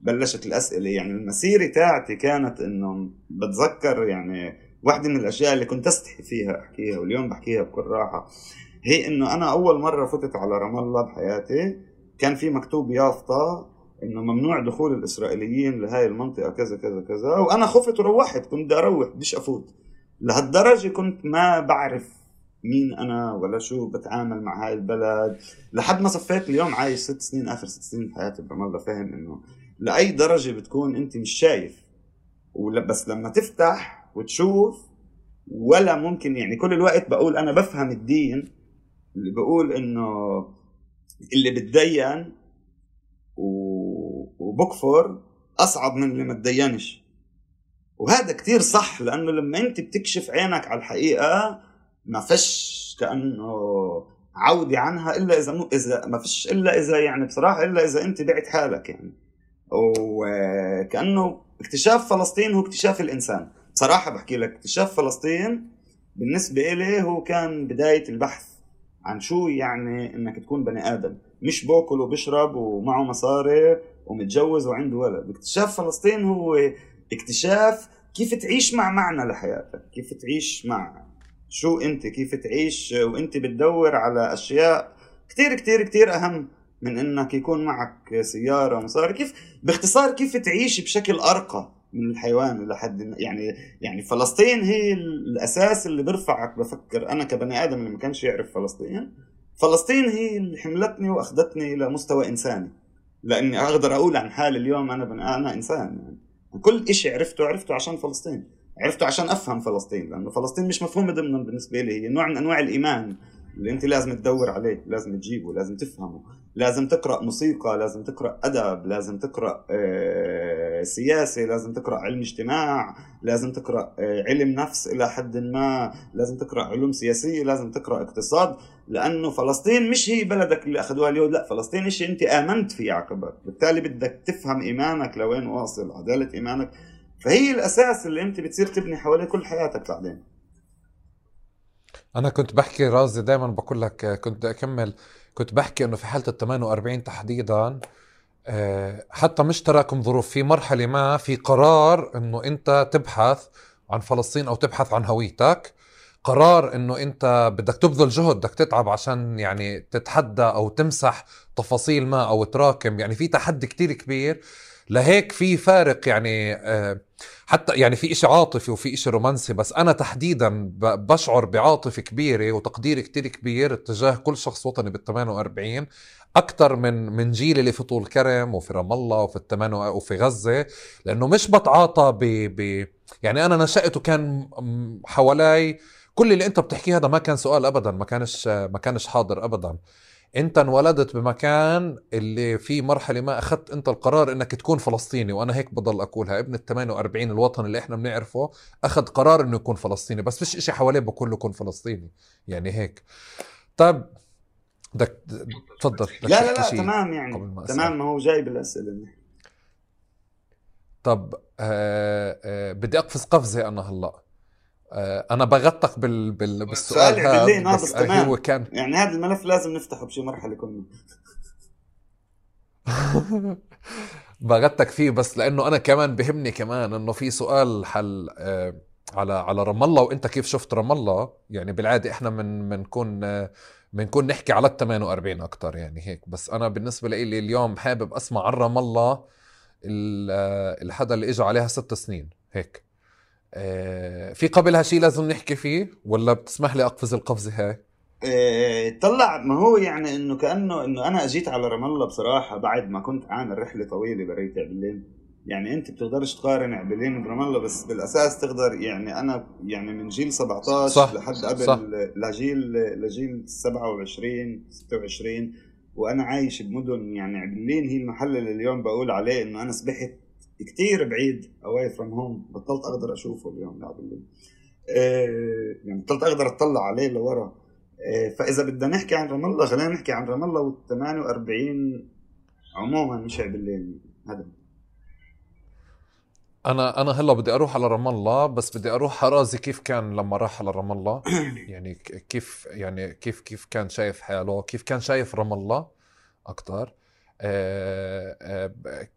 بلشت الأسئلة. يعني المسيرة تاعتي كانت إنه بتذكر يعني واحدة من الأشياء اللي كنت أستحي فيها أحكيها واليوم بحكيها بكل راحة. هي إنه أنا أول مرة فتت على رام الله بحياتي كان في مكتوب يافطة إنه ممنوع دخول الإسرائيليين لهي المنطقة كذا كذا كذا. وأنا خفت وروحت كنت بدي أروح بديش أفوت. لهالدرجة كنت ما بعرف مين أنا ولا شو بتعامل مع هاي البلد؟ لحد ما صفيت اليوم عايش ست سنين آخر ست سنين بحياتي برام الله فاهم إنه لأي درجة بتكون أنت مش شايف. بس لما تفتح وتشوف ولا ممكن يعني كل الوقت بقول أنا بفهم الدين اللي بقول إنه اللي بتدين وبكفر أصعب من اللي ما تدينش. وهذا كتير صح لأنه لما أنت بتكشف عينك على الحقيقة ما فيش كأنه عودة عنها إلا إذا مو إذا ما فيش إلا إذا يعني بصراحة إلا إذا أنت بعت حالك يعني. وكأنه اكتشاف فلسطين هو اكتشاف الإنسان. بصراحة بحكي لك اكتشاف فلسطين بالنسبة إلي هو كان بداية البحث عن شو يعني إنك تكون بني آدم. مش بأكل وبشرب ومعه مصاري ومتجوز وعنده ولد. اكتشاف فلسطين هو اكتشاف كيف تعيش مع معنى لحياتك كيف تعيش مع شو انت كيف تعيش وانت بتدور على أشياء كتير كتير كتير أهم من إنك يكون معك سيارة ومصاري. كيف باختصار كيف تعيش بشكل أرقى من الحيوان لحد يعني يعني فلسطين هي الأساس اللي بيرفعك. بفكر أنا كبني آدم اللي ما كانش يعرف فلسطين فلسطين هي اللي حملتني وأخذتني إلى مستوى إنساني. لأني أقدر أقول عن حالي اليوم أنا بني أنا إنسان يعني. كل شيء عرفته عرفته عشان فلسطين. عرفته عشان أفهم فلسطين لأنه فلسطين مش مفهومة ضمنا بالنسبة لي هي نوع من أنواع الإيمان اللي أنت لازم تدور عليه لازم تجيبه لازم تفهمه لازم تقرأ موسيقى لازم تقرأ أدب لازم تقرأ آه، سياسة لازم تقرأ علم اجتماع لازم تقرأ آه، علم نفس إلى حد ما لازم تقرأ علوم سياسية لازم تقرأ اقتصاد لأنه فلسطين مش هي بلدك اللي أخذوها اليهود لا فلسطين شيء أنت آمنت فيه عقبك بالتالي بدك تفهم إيمانك لوين واصل عدالة إيمانك فهي الأساس اللي أنت بتصير تبني حواليه كل حياتك بعدين. أنا كنت بحكي رازي دائما بقول لك كنت أكمل. كنت بحكي إنه في حالة ال 48 تحديدا آه، حتى مش تراكم ظروف. في مرحلة ما في قرار إنه أنت تبحث عن فلسطين أو تبحث عن هويتك. قرار إنه أنت بدك تبذل جهد بدك تتعب عشان يعني تتحدى أو تمسح تفاصيل ما أو تراكم. يعني في تحدي كتير كبير. لهيك في فارق يعني آه، حتى يعني في إشي عاطفي وفي إشي رومانسي بس أنا تحديدا بشعر بعاطفة كبيرة وتقدير كتير كبير اتجاه كل شخص وطني بال 48 أكثر من من جيل اللي في طول كرم وفي رام الله وفي التمان وفي غزة لأنه مش بتعاطى ب, ب يعني أنا نشأت وكان حوالي كل اللي أنت بتحكيه هذا ما كان سؤال أبدا ما كانش ما كانش حاضر أبدا. انت انولدت بمكان اللي في مرحلة ما أخذت انت القرار إنك تكون فلسطيني وأنا هيك بضل أقولها. ابن ال 48 الوطن اللي إحنا بنعرفه أخذ قرار إنه يكون فلسطيني بس فيش إشي حواليه بقول له كن فلسطيني. يعني هيك. طيب بدك تفضل لا لا لا تمام يعني ما تمام ما هو جاي بالاسئله طب آه آه بدي أقفز قفزة أنا هلأ. أنا بغطق بال... بال... بالسؤال هذا بس تمام. هو كان يعني هذا الملف لازم نفتحه بشي مرحلة كنا بغتك فيه بس لأنه أنا كمان بهمني كمان إنه في سؤال حل آه على على رام الله وأنت كيف شفت رام الله؟ يعني بالعادة إحنا من بنكون بنكون نحكي على ال 48 أكثر يعني هيك. بس أنا بالنسبة لي اليوم حابب أسمع عن رام الله الحدا اللي اجى عليها ست سنين هيك. آه، في قبلها شيء لازم نحكي فيه؟ ولا بتسمح لي أقفز القفزة هاي؟ آه، طلع ما هو يعني إنه كأنه إنه أنا أجيت على رام الله بصراحة بعد ما كنت عامل رحلة طويلة بريت عبلين يعني أنت بتقدرش تقارن عبلين برام الله بس بالأساس تقدر يعني أنا يعني من جيل 17 صح لحد قبل صح. لجيل لجيل 27 26 وأنا عايش بمدن يعني عبلين هي المحل اللي اليوم بقول عليه إنه أنا سبحت كتير بعيد away from home بطلت أقدر أشوفه اليوم. لعبلين آه يعني بطلت أقدر أطلع عليه لورا. آه فإذا بدنا نحكي عن رام الله خلينا نحكي عن رام الله وال 48 عموما مش عبلين هذا. أنا أنا هلأ بدي أروح على رام الله بس بدي أروح حرازي كيف كان لما راح على رام الله. يعني كيف يعني كيف كيف كان شايف حاله كيف كان شايف رام الله أكثر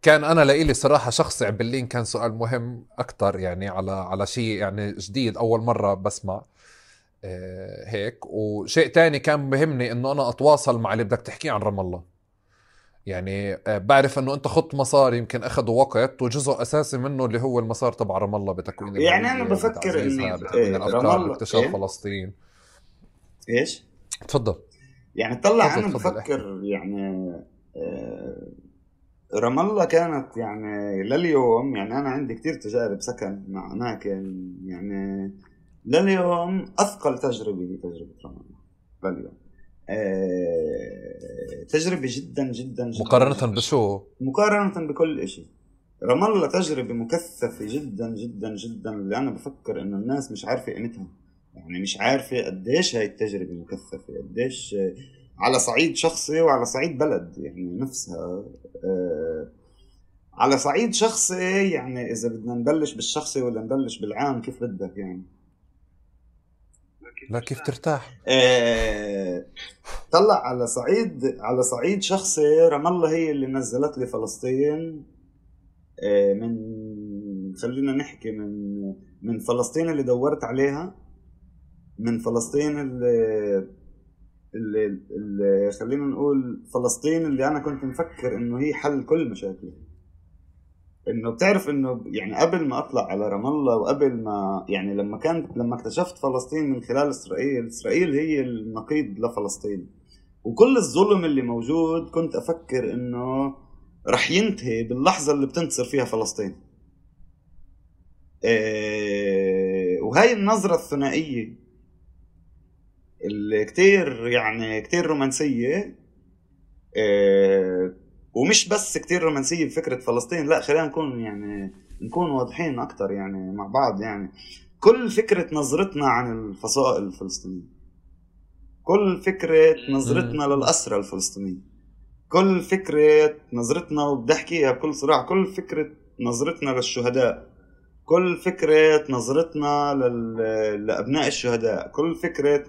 كان أنا لإلي صراحة شخصي عبلين كان سؤال مهم أكثر يعني على على شيء يعني جديد أول مرة بسمع آه، هيك. وشيء تاني كان بهمني إنه أنا أتواصل مع اللي بدك تحكيه عن رام الله. يعني آه، بعرف إنه أنت خط مسار يمكن أخذوا وقت وجزء أساسي منه اللي هو المسار تبع رام الله بتكوين يعني أنا بفكر انه إيه الأفكار باكتشاف إيه؟ فلسطين. إيش؟ تفضل. يعني طلع أنا بفكر يعني آه رام الله كانت يعني لليوم يعني أنا عندي كثير تجارب سكن مع أماكن يعني لليوم أثقل تجربة هي تجربة رام الله لليوم. آه، تجربة جدا جدا جدا. مقارنة بشو؟ مقارنة بكل شيء رام الله تجربة مكثفة جدا جدا جدا اللي أنا بفكر إنه الناس مش عارفة قيمتها. يعني مش عارفة قديش هاي التجربة مكثفة قديش على صعيد شخصي وعلى صعيد بلد يعني نفسها. آه، على صعيد شخصي يعني إذا بدنا نبلش بالشخصي ولا نبلش بالعام كيف بدك يعني؟ لا كيف ترتاح؟ آه طلع على صعيد على صعيد شخصي رام الله هي اللي نزلت لي فلسطين. آه من خلينا نحكي من من فلسطين اللي دورت عليها من فلسطين اللي اللي, اللي خلينا نقول فلسطين اللي أنا كنت مفكر إنه هي حل كل مشاكلي إنه بتعرف إنه يعني قبل ما أطلع على رام الله وقبل ما يعني لما كانت لما اكتشفت فلسطين من خلال إسرائيل إسرائيل هي النقيض لفلسطين. وكل الظلم اللي موجود كنت أفكر إنه رح ينتهي باللحظة اللي بتنتصر فيها فلسطين. إيه وهي النظرة الثنائية اللي كتير يعني كتير رومانسية إيه ومش بس كتير رومانسية بفكرة فلسطين لا خلينا نكون يعني نكون واضحين أكثر يعني مع بعض يعني. كل فكرة نظرتنا عن الفصائل الفلسطينية كل فكرة نظرتنا للأسرى الفلسطينيين كل فكرة نظرتنا وبدي أحكيها بكل صراحة كل فكرة نظرتنا للشهداء. كل فكرة نظرتنا لل... لأبناء الشهداء كل فكرة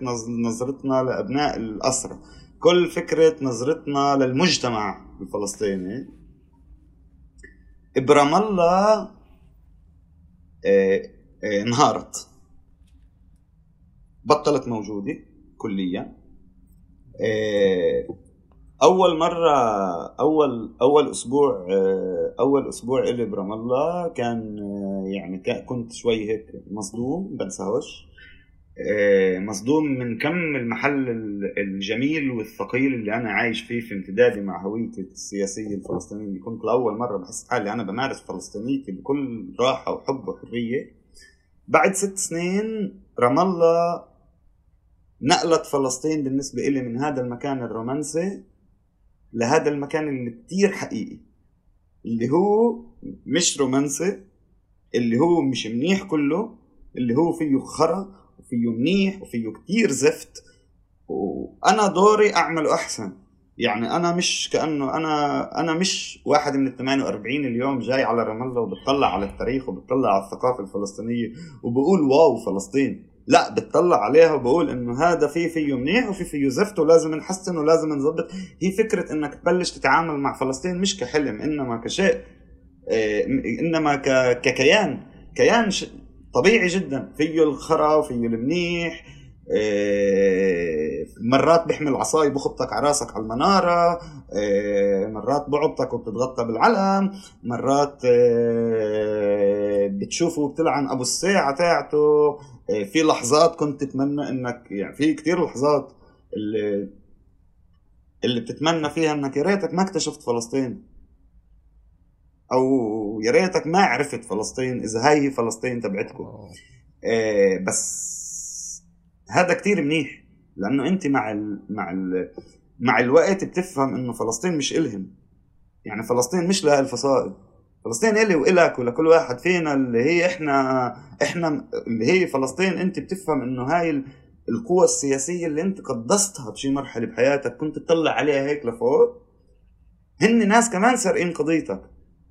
نظرتنا لأبناء الأسرى كل فكرة نظرتنا للمجتمع الفلسطيني. برام الله آه، آه، انهارت. بطلت موجودة كليا. آه، أول مرة أول أول أسبوع أول أسبوع إلي برام الله كان يعني كنت شوي هيك مصدوم بنساهوش آه، مصدوم من كم المحل الجميل والثقيل اللي أنا عايش فيه في امتدادي مع هويتي السياسية الفلسطينية. كنت لأول مرة بحس حالي أنا بمارس فلسطينيتي بكل راحة وحب وحرية. بعد ست سنين رام الله نقلت فلسطين بالنسبة إلي من هذا المكان الرومانسي لهذا المكان اللي كتير حقيقي اللي هو مش رومانسي اللي هو مش منيح كله اللي هو فيه خرا وفيه منيح وفيه كتير زفت. وأنا دوري أعمله أحسن. يعني أنا مش كأنه أنا أنا مش واحد من ال 48 اليوم جاي على رام الله وبتطلع على التاريخ وبتطلع على الثقافة الفلسطينية وبقول واو فلسطين. لا بتطلع عليها وبقول إنه هذا في فيه منيح وفي فيه زفت ولازم نحسن ولازم نظبط. هي فكرة إنك تبلش تتعامل مع فلسطين مش كحلم إنما كشيء آه، إنما ككيان. كيان طبيعي جدا. فيه الخرا وفيه المنيح آه، مرات بيحمل عصاي بخبطك على راسك على المنارة آه، مرات بعبطك وبتتغطى بالعلم مرات بتشوفه بتلعن أبو الساعة تاعته. في لحظات كنت تتمنى انك يعني في كثير لحظات اللي اللي بتتمنى فيها إنك يا ريتك ما اكتشفت فلسطين. أو يا ريتك ما عرفت فلسطين اذا هاي هي فلسطين تبعتكم. آه بس هذا كتير منيح لأنه أنت مع ال مع ال مع الوقت بتفهم إنه فلسطين مش إلهم. يعني فلسطين مش لها الفصائل. فلسطين الي والك ولكل واحد فينا اللي هي إحنا إحنا اللي هي فلسطين أنت بتفهم إنه هاي القوى السياسية اللي أنت قدستها بشي مرحلة بحياتك كنت تطلع عليها هيك لفوق؟ هن ناس كمان سارقين قضيتك.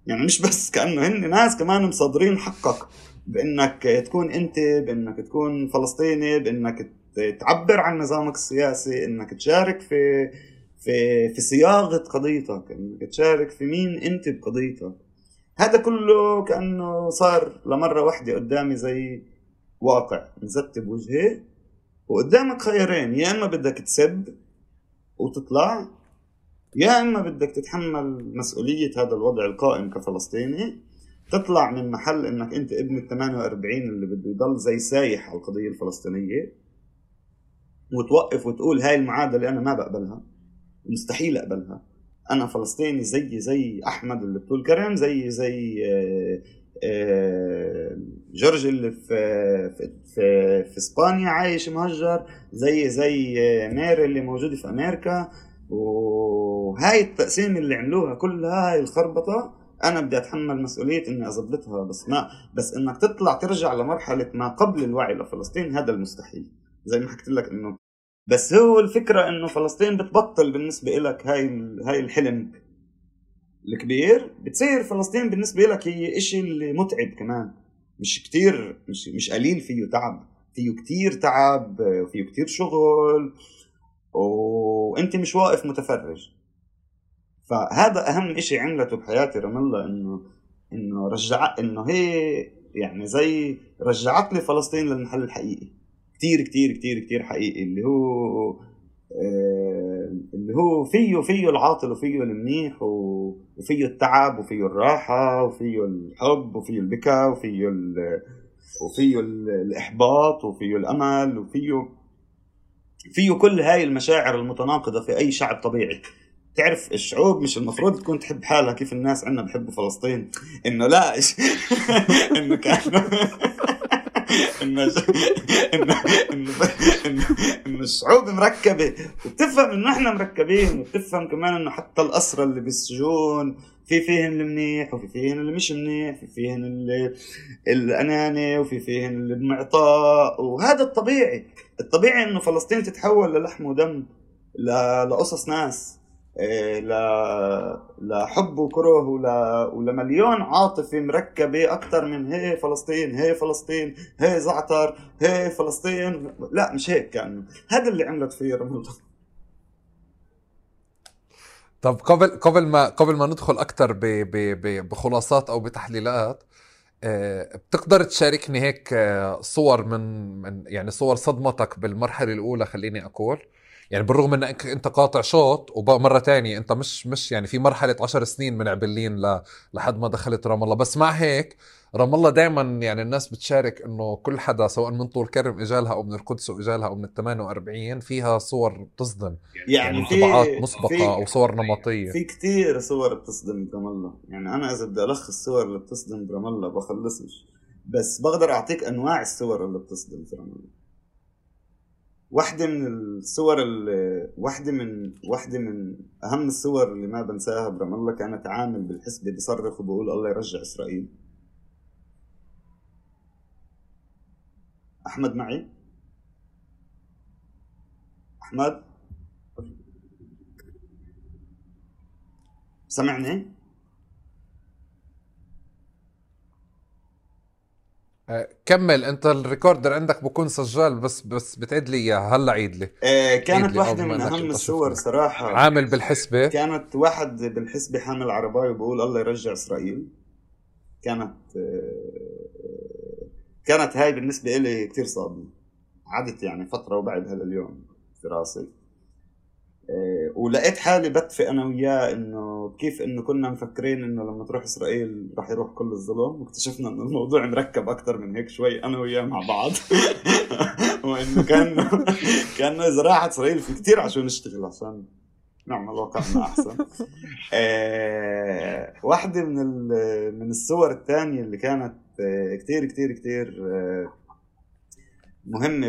يعني مش بس كأنه هن ناس كمان مصدرين حقك بإنك تكون أنت بإنك تكون فلسطيني بإنك تعبر عن نظامك السياسي إنك تشارك في في في صياغة قضيتك إنك تشارك في مين أنت بقضيتك. هذا كله كأنه صار لمرة واحدة قدامي زي واقع مزت بوجهي وقدامك خيارين يا إما بدك تسب وتطلع يا إما بدك تتحمل مسؤولية هذا الوضع القائم كفلسطيني. تطلع من محل إنك أنت ابن ال 48 اللي بده يضل زي سايح على القضية الفلسطينية. وتوقف وتقول هاي المعادلة أنا ما بقبلها مستحيل أقبلها. أنا فلسطيني زي زي أحمد اللي بطول كرم زي زي آه، آه، جورج اللي في في في, إسبانيا عايش مهجر زي زي ميري اللي موجوده في أمريكا. وهاي التقسيم اللي عملوها كلها هاي الخربطة أنا بدي أتحمل مسؤولية إني اضبطها بس ما بس إنك تطلع ترجع لمرحلة ما قبل الوعي لفلسطين هذا المستحيل. زي ما حكيت لك إنه بس هو الفكرة إنه فلسطين بتبطل بالنسبة لك هاي هاي الحلم. الكبير بتصير فلسطين بالنسبة لك هي إشي اللي متعب كمان. مش كتير مش مش قليل فيه تعب. فيه كتير تعب وفيه كتير شغل وأنت مش واقف متفرج. فهذا أهم إشي عملته بحياتي رام الله إنه إنه رجع إنه هي يعني زي رجعت لي فلسطين للمحل الحقيقي. كتير كتير كتير كتير حقيقي اللي هو آه اللي هو فيه فيه العاطل وفيه المنيح وفيه التعب وفيه الراحة وفيه الحب وفيه البكاء وفيه وفيه الإحباط وفيه الأمل وفيه فيه كل هاي المشاعر المتناقضة في أي شعب طبيعي. تعرف الشعوب مش المفروض تكون تحب حالها كيف الناس عندنا بحبوا فلسطين؟ إنه لا إنه كانوا انه انه انه الشعوب مركبة. وبتفهم إنه إحنا مركبين وبتفهم كمان إنه حتى الاسرى اللي بالسجون في فيهن المنيح وفي فيهن اللي مش منيح في فيهن اللي الأناني وفي فيهن اللي بمعطاء وهذا الطبيعي. الطبيعي إنه فلسطين تتحول للحم ودم لقصص ناس. إيه، لحب وكره ولمليون عاطفة مركبة أكثر من هي فلسطين هي فلسطين هي زعتر هي فلسطين. لا مش هيك كأنه هذا اللي عملت فيه رمضان طب قبل قبل ما قبل ما ندخل أكثر بخلاصات أو بتحليلات آه، بتقدر تشاركني هيك آه، صور من من يعني صور صدمتك بالمرحلة الأولى خليني أقول؟ يعني بالرغم إنك أنت قاطع شوط ومرة تانية أنت مش مش يعني في مرحلة عشر سنين من عبلين ل... لحد ما دخلت رام الله. بس مع هيك رام الله دائما يعني الناس بتشارك إنه كل حدا سواء من طول كرم إجالها أو من القدس وإجالها أو من ال 48 فيها صور بتصدم. يعني, يعني طبعات مسبقة أو صور نمطية. في كثير صور بتصدم برام الله. يعني أنا إذا بدي ألخص الصور اللي بتصدم برام الله بخلصش. بس بقدر أعطيك أنواع الصور اللي بتصدم في رام الله. واحدة من الصور ال- واحدة من واحدة من أهم الصور اللي ما بنساها برام الله كانت عامل بالحسبة بيصرخ وبقول الله يرجع إسرائيل. أحمد معي؟ أحمد؟ سمعني كمل انت الريكوردر عندك بكون سجال بس بس بتعيد لي إياها. هلا عيد لي. آه كانت لي ما من أنت الصور. صراحة. عامل بالحسبة. كانت واحد بالحسبة حامل عرباية وبقول الله يرجع إسرائيل. كانت آه، كانت هاي بالنسبة إلي كتير صادمة. عدت يعني فترة وبعدها لليوم في راسي. آه، ولقيت حالي بتفق أنا وياه إنه كيف إنه كنا مفكرين إنه لما تروح إسرائيل رح يروح كل الظلم واكتشفنا إنه الموضوع مركب أكتر من هيك شوي أنا وياه مع بعض. وإنه كان كان إذا راحت إسرائيل في كتير عشان نشتغل عشان نعمل واقعنا أحسن. آه، واحدة من من الصور الثانية اللي كانت آه، كتير كتير آه، مهمة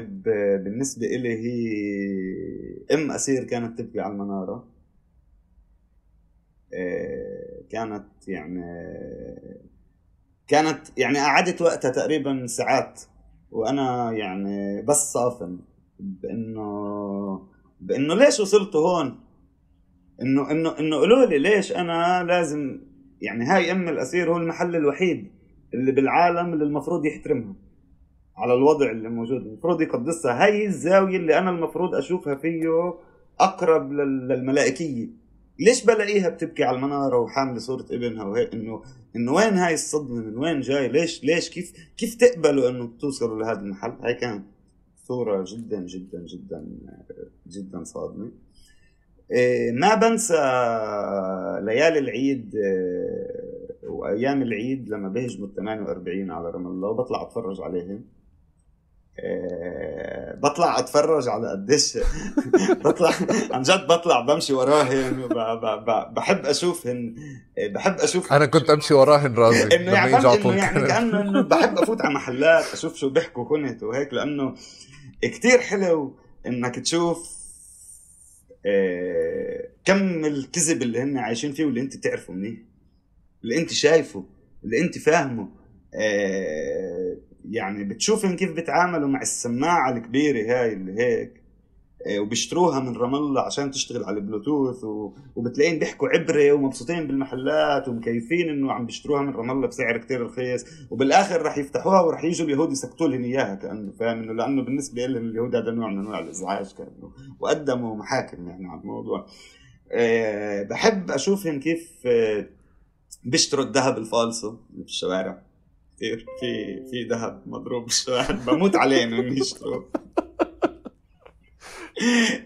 بالنسبة إلي هي أم أسير كانت تبكي على المنارة. آه، كانت يعني كانت يعني قعدت وقتها تقريبا ساعات وأنا يعني بس صافن بإنه بإنه ليش وصلت هون؟ إنه إنه إنه قولوا لي ليش أنا لازم يعني هاي أم الأسير هو المحل الوحيد اللي بالعالم اللي المفروض يحترمها. على الوضع اللي موجود. المفروض يقدسها هاي الزاوية اللي أنا المفروض أشوفها فيه أقرب لل- للملائكية. ليش بلاقيها بتبكي على المنارة وحاملة صورة ابنها وهيك؟ إنه إنه وين هاي الصدمة؟ من وين جاي؟ ليش ليش؟ كيف كيف تقبلوا إنه توصلوا لهذا المحل؟ هاي كانت صورة جدا جدا جدا جدا صادمة. إيه، ما بنسى ليالي العيد إيه، وأيام العيد لما بيهجموا ال 48 على رام الله وبطلع أتفرج عليهم. بطلع اتفرج على قديش بطلع عن جد بطلع بمشي وراهن بحب اشوفهن إيه، بحب أشوف أنا كنت أمشي وراهن رازي إنه يعني إنه يعني كأنه إنه بحب أفوت على محلات أشوف شو بيحكوا كنت وهيك لأنه كتير حلو إنك تشوف آه، كم الكذب اللي هن عايشين فيه واللي أنت تعرفه منيح اللي أنت شايفه اللي أنت فاهمه آه، يعني بتشوفهم كيف بيتعاملوا مع السماعة الكبيرة هاي اللي هيك آه، وبيشتروها من رام الله عشان تشتغل على البلوتوث و... وبتلاقيهم بيحكوا عبرة ومبسوطين بالمحلات ومكيفين إنه عم بيشتروها من رام الله بسعر كتير رخيص وبالآخر رح يفتحوها ورح يجوا اليهود يسكتوا لهم إياها كأنه فاهم؟ إنه لأنه بالنسبة لهم اليهود هذا نوع من أنواع الإزعاج كأنه وقدموا محاكم يعني على الموضوع. أه بحب أشوفهم كيف أه بيشتروا الذهب الفالصو في الشوارع. كثير في في ذهب مضروب بموت عليهم إنه يشتروه.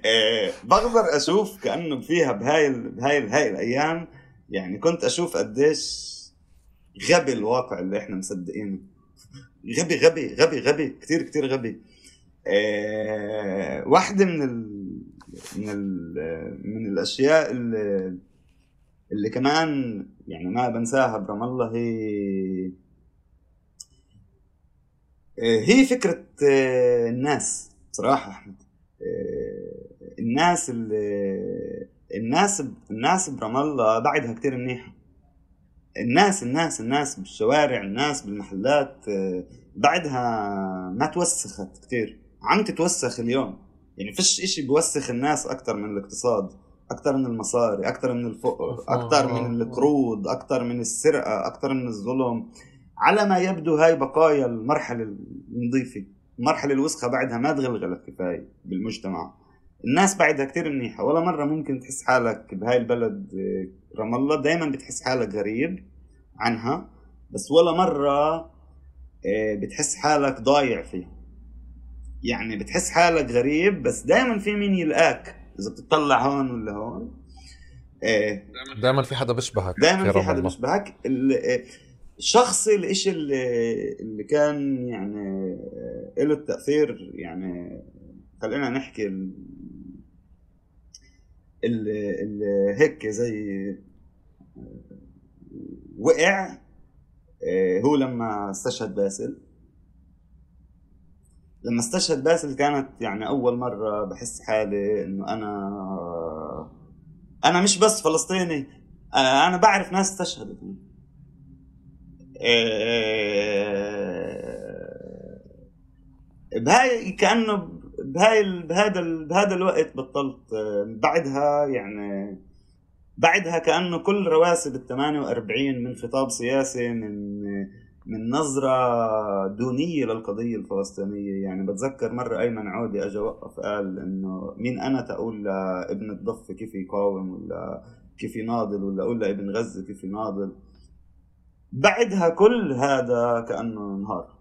أه بقدر أشوف كأنه فيها بهاي ال- بهاي ال- هاي الأيام. يعني كنت أشوف قديش غبي الواقع اللي إحنا مصدقينه. غبي غبي غبي غبي كتير كتير غبي. آه واحدة من ال من ال من الأشياء اللي, اللي كمان يعني ما بنساها برام الله هي هي فكرة آه، الناس صراحة أحمد. آه، الناس اللي الناس الناس برام الله بعدها كتير منيحة. الناس الناس الناس بالشوارع الناس بالمحلات آه، بعدها ما توسخت كتير. عم تتوسخ اليوم. يعني فيش إشي بيوسخ الناس أكتر من الاقتصاد أكتر من المصاري أكتر من الفقر أكتر من القروض أكتر من السرقة أكتر من الظلم. على ما يبدو هاي بقايا المرحلة النظيفة المرحلة الوسخة بعدها ما تغلغلت كفاية بالمجتمع. الناس بعدها كتير منيحة ولا مرة ممكن تحس حالك بهاي البلد آه، رام الله دايما بتحس حالك غريب عنها بس ولا مرة آه، بتحس حالك ضايع فيها. يعني بتحس حالك غريب بس دايما في مين يلقاك إذا بتطلع هون ولا هون. آه، دائما في حدا بيشبهك دائما يا في حدا. بيشبهك. ال- الشخصي الاشي اللي, اللي كان يعني له التأثير يعني خلينا نحكي ال- اللي, اللي هيك زي وقع آه، هو لما استشهد باسل. لما استشهد باسل كانت يعني أول مرة بحس حالي إنه أنا أنا مش بس فلسطيني آه، أنا بعرف ناس استشهدت. بهاي كأنه بهاي بهذا بهذا الوقت بطلت آه، بعدها يعني بعدها كأنه كل رواسب ال 48 من خطاب سياسي من من نظرة دونية للقضية الفلسطينية. يعني بتذكر مرة أيمن عودي أجا وقف قال إنه مين أنا تقول لابن الضفة كيف يقاوم ولا كيف يناضل ولا أقول لابن غزة كيف يناضل. بعدها كل هذا كأنه نهار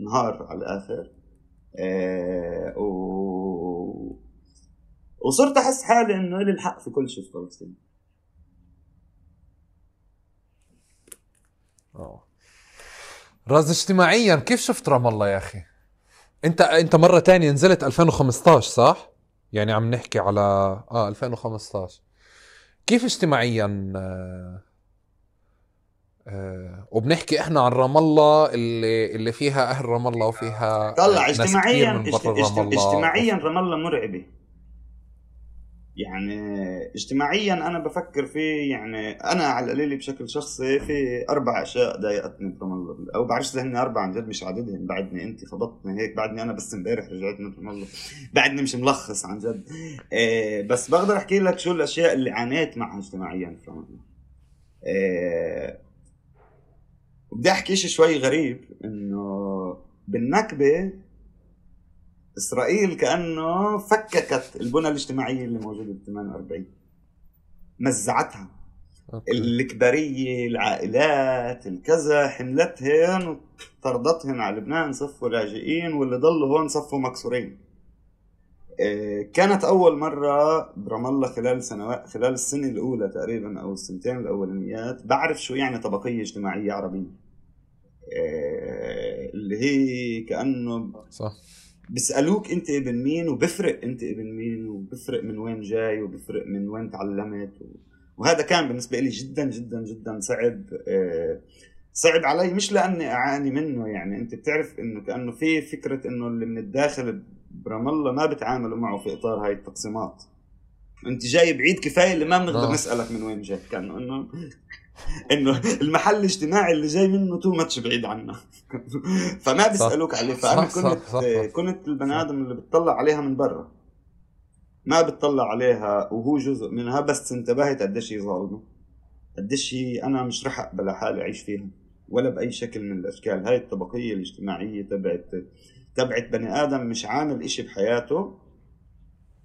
نهار على الآخر. إيه و... وصرت أحس حالي إنه لي الحق في كل شيء في فلسطين. آه راز اجتماعيا كيف شفت رام الله يا أخي؟ أنت أنت مرة تانية نزلت 2015 صح؟ يعني عم نحكي على آه 2015 كيف اجتماعيا آه آه وبنحكي إحنا عن رام الله اللي اللي فيها أهل رام الله وفيها طلع اجتماعيا اجتماعيا رام الله مرعبة. يعني اجتماعيا أنا بفكر في يعني أنا على القليل بشكل شخصي في أربع أشياء ضايقتني برام الله. أو بعرفش اذا هن أربع عن جد مش عددهم بعدني أنت خبطتني هيك بعدني أنا بس امبارح رجعت من برام الله. بعدني مش ملخص عن جد. إيه بس بقدر أحكي لك شو الأشياء اللي عانيت معها اجتماعيا في رام الله. إيه بدي أحكي شيء شوي غريب إنه بالنكبة إسرائيل كأنه فككت البنى الاجتماعية اللي موجودة ب 48 مزعتها. أوكي. الكبرية العائلات الكذا حملتهن وطردتهن على لبنان صفوا لاجئين واللي ضلوا هون صفوا مكسورين. آه، كانت أول مرة برام الله خلال سنوات خلال السنة الأولى تقريبا أو السنتين الأولانيات بعرف شو يعني طبقية اجتماعية عربية. اللي هي كأنه صح. بيسألوك أنت ابن مين وبفرق أنت ابن مين وبفرق من وين جاي وبفرق من وين تعلمت وهذا كان بالنسبة لي جدا جدا جدا صعب آه، صعب علي. مش لأني أعاني منه يعني. أنت بتعرف إنه كأنه في فكرة إنه اللي من الداخل برام الله ما بتعاملوا معه في إطار هاي التقسيمات. انت جاي بعيد كفاية اللي ما بنقدر آه. نسألك من وين جاي. كان انه إنه المحل الاجتماعي اللي جاي منه تو ماتش بعيد عنا فما بيسألوك عليه. فأنا صح كنت صح صح. كنت البني آدم اللي بتطلع عليها من برا. ما بتطلع عليها وهو جزء منها بس انتبهت قديش هي ظالمة. قديش هي أنا مش رح أقبل حالي أعيش فيها ولا بأي شكل من الأشكال. هاي الطبقية الاجتماعية تبعت تبعت بني آدم مش عامل إشي بحياته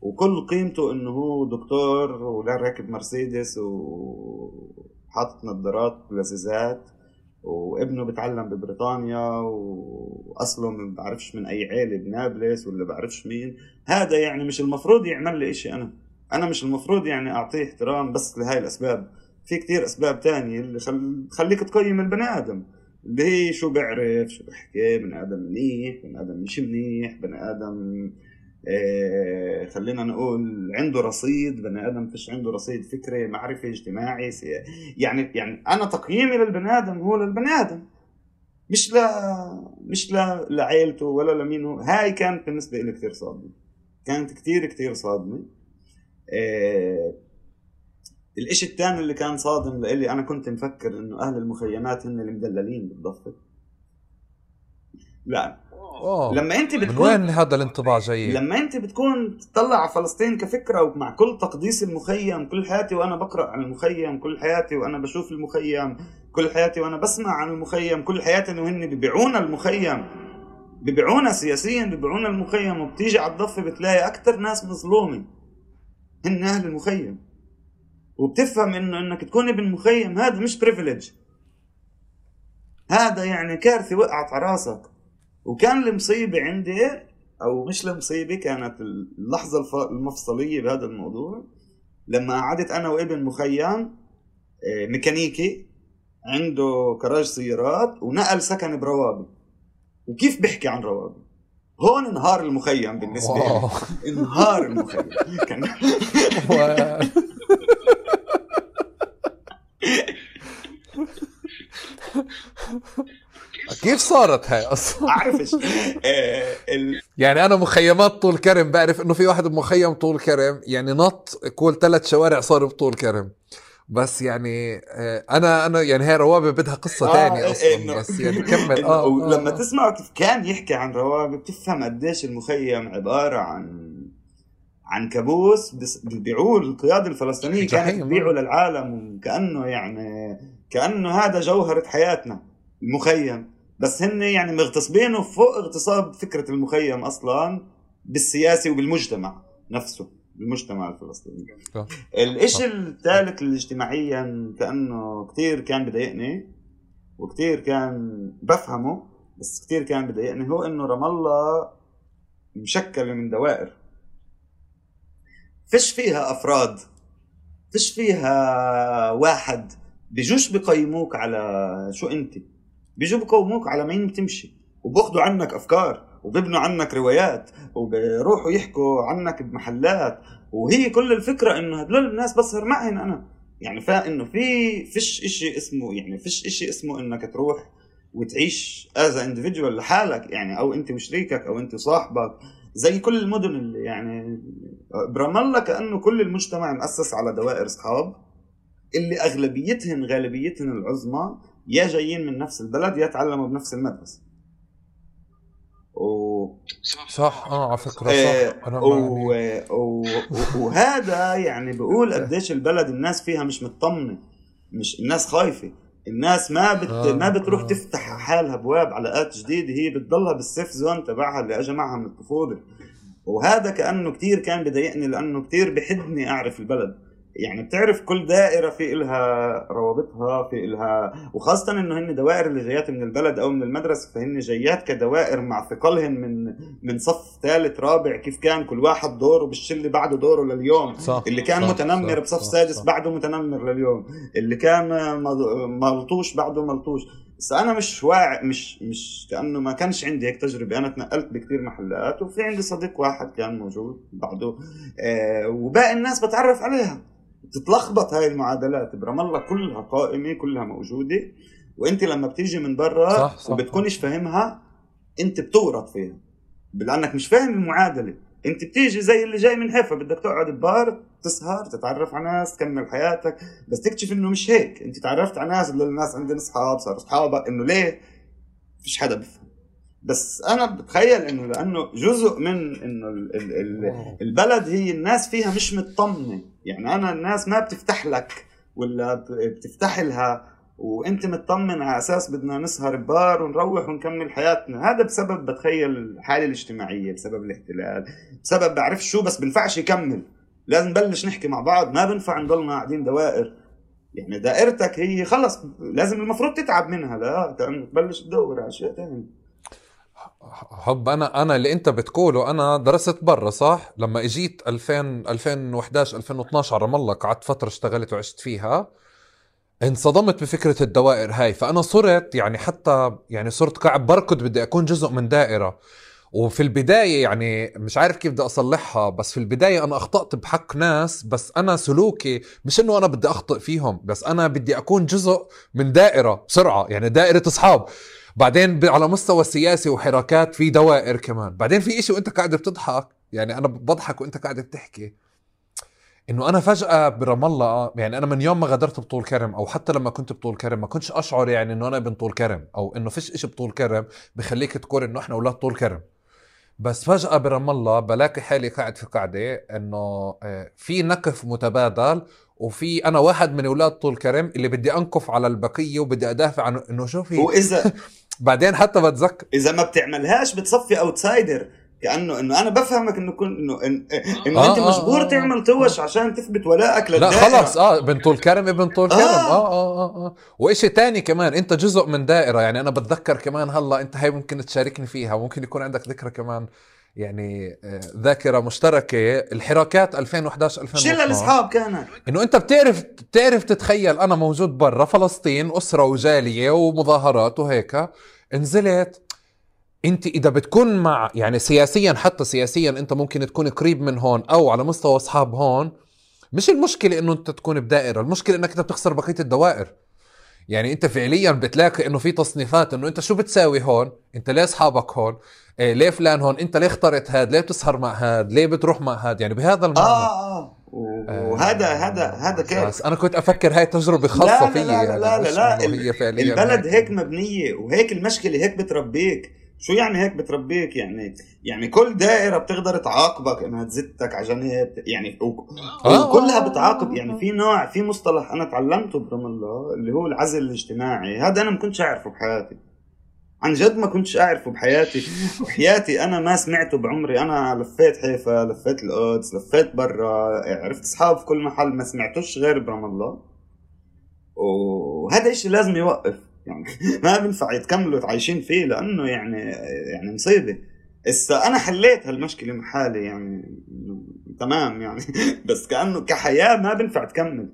وكل قيمته إنه هو دكتور ولا راكب مرسيدس و حاطط نظارات لزيزات وابنه بتعلم ببريطانيا وأصله ما بعرفش من أي عيلة بنابلس ولا بعرفش مين. هذا يعني مش المفروض يعمل لي إشي أنا. أنا مش المفروض يعني أعطيه احترام بس لهي الأسباب. في كتير أسباب تانية اللي تخليك تقيم البني آدم. اللي هي شو بيعرف شو بحكي بني آدم منيح بني آدم مش منيح بني آدم إيه خلينا نقول عنده رصيد بني آدم فيش عنده رصيد فكري معرفي اجتماعي يعني يعني أنا تقييمي للبني آدم هو للبني آدم. مش ل مش ل... لعيلته ولا لمين هو هاي كانت بالنسبة لي كثير صادمة. كانت كثير كثير صادمة. إيه الإشي الثاني اللي كان صادم لإلي أنا كنت مفكر إنه أهل المخيمات هن المدللين بالضفة. لا. أوه. لما أنت بتكون من وين هذا الانطباع جاي؟ لما أنت بتكون تطلع على فلسطين كفكرة ومع كل تقديس المخيم كل حياتي وأنا بقرأ عن المخيم كل حياتي وأنا بشوف المخيم كل حياتي وأنا بسمع عن المخيم كل حياتي انه هن ببيعونا المخيم. ببيعونا سياسيا ببيعونا المخيم وبتيجي على الضفة بتلاقي أكثر ناس مظلومة. هن أهل المخيم. وبتفهم إنه إنك تكون ابن مخيم هذا مش بريفليج هذا يعني كارثة وقعت على راسك. وكان المصيبة عندي أو مش المصيبة كانت اللحظة المفصلية بهذا الموضوع. لما قعدت أنا وابن مخيم آه، ميكانيكي عنده كراج سيارات ونقل سكن بروابي وكيف بحكي عن روابي هون انهار المخيم بالنسبة لي. انهار المخيم كان كيف صارت هاي أصلا؟ أعرفش آه، ال... يعني أنا مخيمات طول كرم بعرف إنه في واحد بمخيم طول كرم يعني نط كل ثلاث شوارع صار بطول كرم. بس يعني آه، أنا أنا يعني هي روابي بدها قصة آه، ثانية إنه- أصلا بس يعني كمل. آه ولما آه. تسمعه كيف كان يحكي عن روابي بتفهم قديش المخيم عبارة عن عن كابوس بيبيعوه القيادة الفلسطينية كانت تبيعه آه. للعالم وكأنه يعني كأنه هذا جوهرة حياتنا المخيم. بس هن يعني مغتصبينه فوق اغتصاب فكرة المخيم أصلا بالسياسي وبالمجتمع نفسه بالمجتمع الفلسطيني. الإشي الثالث اللي اجتماعيا كأنه كثير كان بضايقني وكثير كان بفهمه بس كثير كان بضايقني هو إنه رام الله مشكلة من دوائر. فيش فيها أفراد فيش فيها واحد بيجوش بقيموك على شو انت. بيجوا بقيموك على مين بتمشي وباخذوا عنك أفكار وبيبنوا عنك روايات وبيروحوا يحكوا عنك بمحلات وهي كل الفكرة إنه هدول الناس بسهر معهن أنا. يعني فانه في فيش إشي اسمه يعني فيش إشي اسمه إنك تروح وتعيش از اندفيدوال لحالك يعني أو أنت وشريكك أو أنت وصاحبك زي كل المدن اللي يعني برام كأنه كل المجتمع مؤسس على دوائر أصحاب اللي أغلبيتهن غالبيتهن العظمى يا جايين من نفس البلد يا تعلموا بنفس المدرسة. و... صح آه على فكرة إيه، صح أنا و... يعني. و... وهذا يعني بقول قديش البلد الناس فيها مش مطمنة مش الناس خايفة. الناس ما بت... آه، ما بتروح آه. تفتح حالها ابواب علاقات جديدة هي بتضلها بالسيف زون تبعها اللي اجى معها من الطفولة. وهذا كأنه كتير كان بضايقني لأنه كتير بحدني أعرف البلد. يعني بتعرف كل دائرة في إلها روابطها في إلها وخاصة إنه هن دوائر اللي جايات من البلد أو من المدرسة فهن جايات كدوائر مع ثقلهن من من صف ثالث رابع كيف كان كل واحد دوره بالشلة بعده دوره لليوم. صح اللي كان صح، متنمر صح، بصف صح، سادس صح. بعده متنمر لليوم. اللي كان ملطوش بعده ملطوش. بس أنا مش واعي مش مش كأنه ما كانش عندي هيك تجربة. أنا تنقلت بكثير محلات وفي عندي صديق واحد كان موجود بعده. آه وباقي الناس بتعرف عليها. بتتلخبط هاي المعادلات برام الله كلها قائمة كلها موجودة. وأنت لما بتيجي من برا صح، صح. وبتكونش فاهمها أنت بتورط فيها. لأنك مش فاهم المعادلة. أنت بتيجي زي اللي جاي من حيفا بدك تقعد ببار تسهر تتعرف على ناس تكمل حياتك. بس تكتشف إنه مش هيك. أنت تعرفت على ناس الناس عندنا أصحاب صاروا أصحابك. إنه ليه؟ فيش حدا بيفهم بس أنا بتخيل إنه لأنه جزء من إنه ال ال ال البلد هي الناس فيها مش مطمنة. يعني أنا الناس ما بتفتح لك ولا بتفتح لها وأنت مطمن على أساس بدنا نسهر ببار ونروح ونكمل حياتنا. هذا بسبب بتخيل الحالة الاجتماعية بسبب الاحتلال بسبب بعرف شو بس بنفعش يكمل. لازم نبلش نحكي مع بعض ما بنفع نضلنا قاعدين دوائر. يعني دائرتك هي خلص لازم المفروض تتعب منها. لا تبلش تدور على اشياء ثانية حب أنا أنا اللي أنت بتقوله أنا درست برا صح؟ لما إجيت 2000 2011 2012 على رام الله قعدت فترة اشتغلت وعشت فيها انصدمت بفكرة الدوائر هاي. فأنا صرت يعني حتى يعني صرت قاعد بركض بدي أكون جزء من دائرة. وفي البداية يعني مش عارف كيف بدي أصلحها بس في البداية أنا أخطأت بحق ناس بس أنا سلوكي مش إنه أنا بدي أخطئ فيهم بس أنا بدي أكون جزء من دائرة بسرعة يعني دائرة أصحاب. بعدين على مستوى سياسي وحركات في دوائر كمان. بعدين في إشي وأنت قاعد بتضحك يعني أنا بضحك وأنت قاعد بتحكي إنه أنا فجأة برام الله يعني أنا من يوم ما غادرت بطول كرم أو حتى لما كنت بطول كرم ما كنتش أشعر يعني إنه أنا ابن طول كرم أو إنه فيش إشي بطول كرم بخليك تقول إنه إحنا أولاد طول كرم. بس فجأة برام الله بلاقي حالي قاعد في قاعدة إنه آه، في نكف متبادل وفي أنا واحد من أولاد طول كرم اللي بدي أنكف على البقية وبدي أدافع عن إنه شوفي واذا بعدين حتى بتذكر إذا ما بتعملهاش بتصفي outsider كأنه إنه أنا بفهمك إنه كن إنه إن إنه آه، أنت آه، مجبور آه، آه. تعمل touch عشان تثبت ولائك لا للدائرة خلص آه ابن طول كرم ابن طول كرم آه. آه. آه, آه, آه وإشي تاني كمان أنت جزء من دائرة يعني أنا بتذكر كمان هلأ أنت هاي ممكن تشاركني فيها ممكن يكون عندك ذكرى كمان يعني آه، ذاكرة مشتركة الحراكات 2011 شله 2012 الأصحاب كانت. إنه أنت بتعرف بتعرف تتخيل أنا موجود برا فلسطين أسرة وجالية ومظاهرات وهيك. نزلت أنت إذا بتكون مع يعني سياسيا حتى سياسيا أنت ممكن تكون قريب من هون أو على مستوى أصحاب هون. مش المشكلة إنه أنت تكون بدائرة المشكلة إنك أنت بتخسر بقية الدوائر. يعني انت فعليا بتلاقي انه في تصنيفات انه انت شو بتساوي هون؟ انت ليه اصحابك هون؟ إيه ليه فلان هون؟ انت ليه اخترت هاد؟ ليه بتسهر مع هاد؟ ليه بتروح مع هاد؟ يعني بهذا المعنى. آه آه وهذا هذا هذا كيف؟ بس أنا كنت أفكر هاي تجربة خاصة لا لا فيي لا يعني لا لا, مش لا, إنه هي فعليا البلد هيك مبنية وهيك المشكلة هيك بتربيك. شو يعني هيك بتربيك؟ يعني يعني كل دائرة بتقدر تعاقبك إنها تزتك على جنب يعني و... آه. وكلها بتعاقب. يعني في نوع في مصطلح أنا تعلمته برام الله اللي هو العزل الاجتماعي. هذا أنا ما كنتش أعرفه بحياتي. عن جد ما كنتش أعرفه بحياتي. وحياتي أنا ما سمعته بعمري. أنا لفيت حيفا لفيت القدس لفيت برا عرفت اصحاب في كل محل. ما سمعتوش غير برام الله وهذا الشيء لازم يوقف. يعني. ما بينفع يتكملوا عايشين فيه لأنه يعني يعني مصيبة. هسه أنا حليت هالمشكلة مع حالي يعني تمام يعني. بس كأنه كحياة ما بينفع تكمل.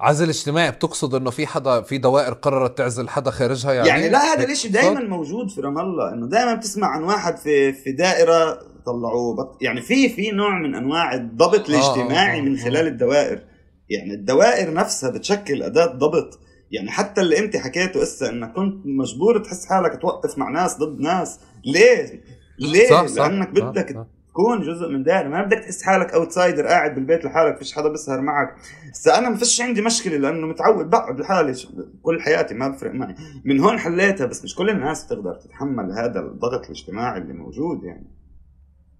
عزل اجتماعي بتقصد إنه في حدا في دوائر قررت تعزل حدا خارجها يعني؟ يعني لا هذا الإشي دائما موجود في رام الله إنه دائما بتسمع عن واحد في في دائرة طلعوه بط... يعني في في نوع من أنواع الضبط آه، آه، الاجتماعي آه، من آه. خلال الدوائر. يعني الدوائر نفسها بتشكل أداة ضبط. يعني حتى اللي انت حكيته هسه انك كنت مجبور تحس حالك توقف مع ناس ضد ناس. ليه؟ ليه؟ صح صح. لأنك بدك صح،. تكون جزء من دائره ما بدك تحس حالك اوتسايدر قاعد بالبيت لحالك فيش حدا بيسهر معك. هسه أنا ما فيش عندي مشكلة لأنه متعود بقعد لحالي. كل حياتي ما بفرق معي. من هون حليتها بس مش كل الناس بتقدر تتحمل هذا الضغط الاجتماعي اللي موجود يعني.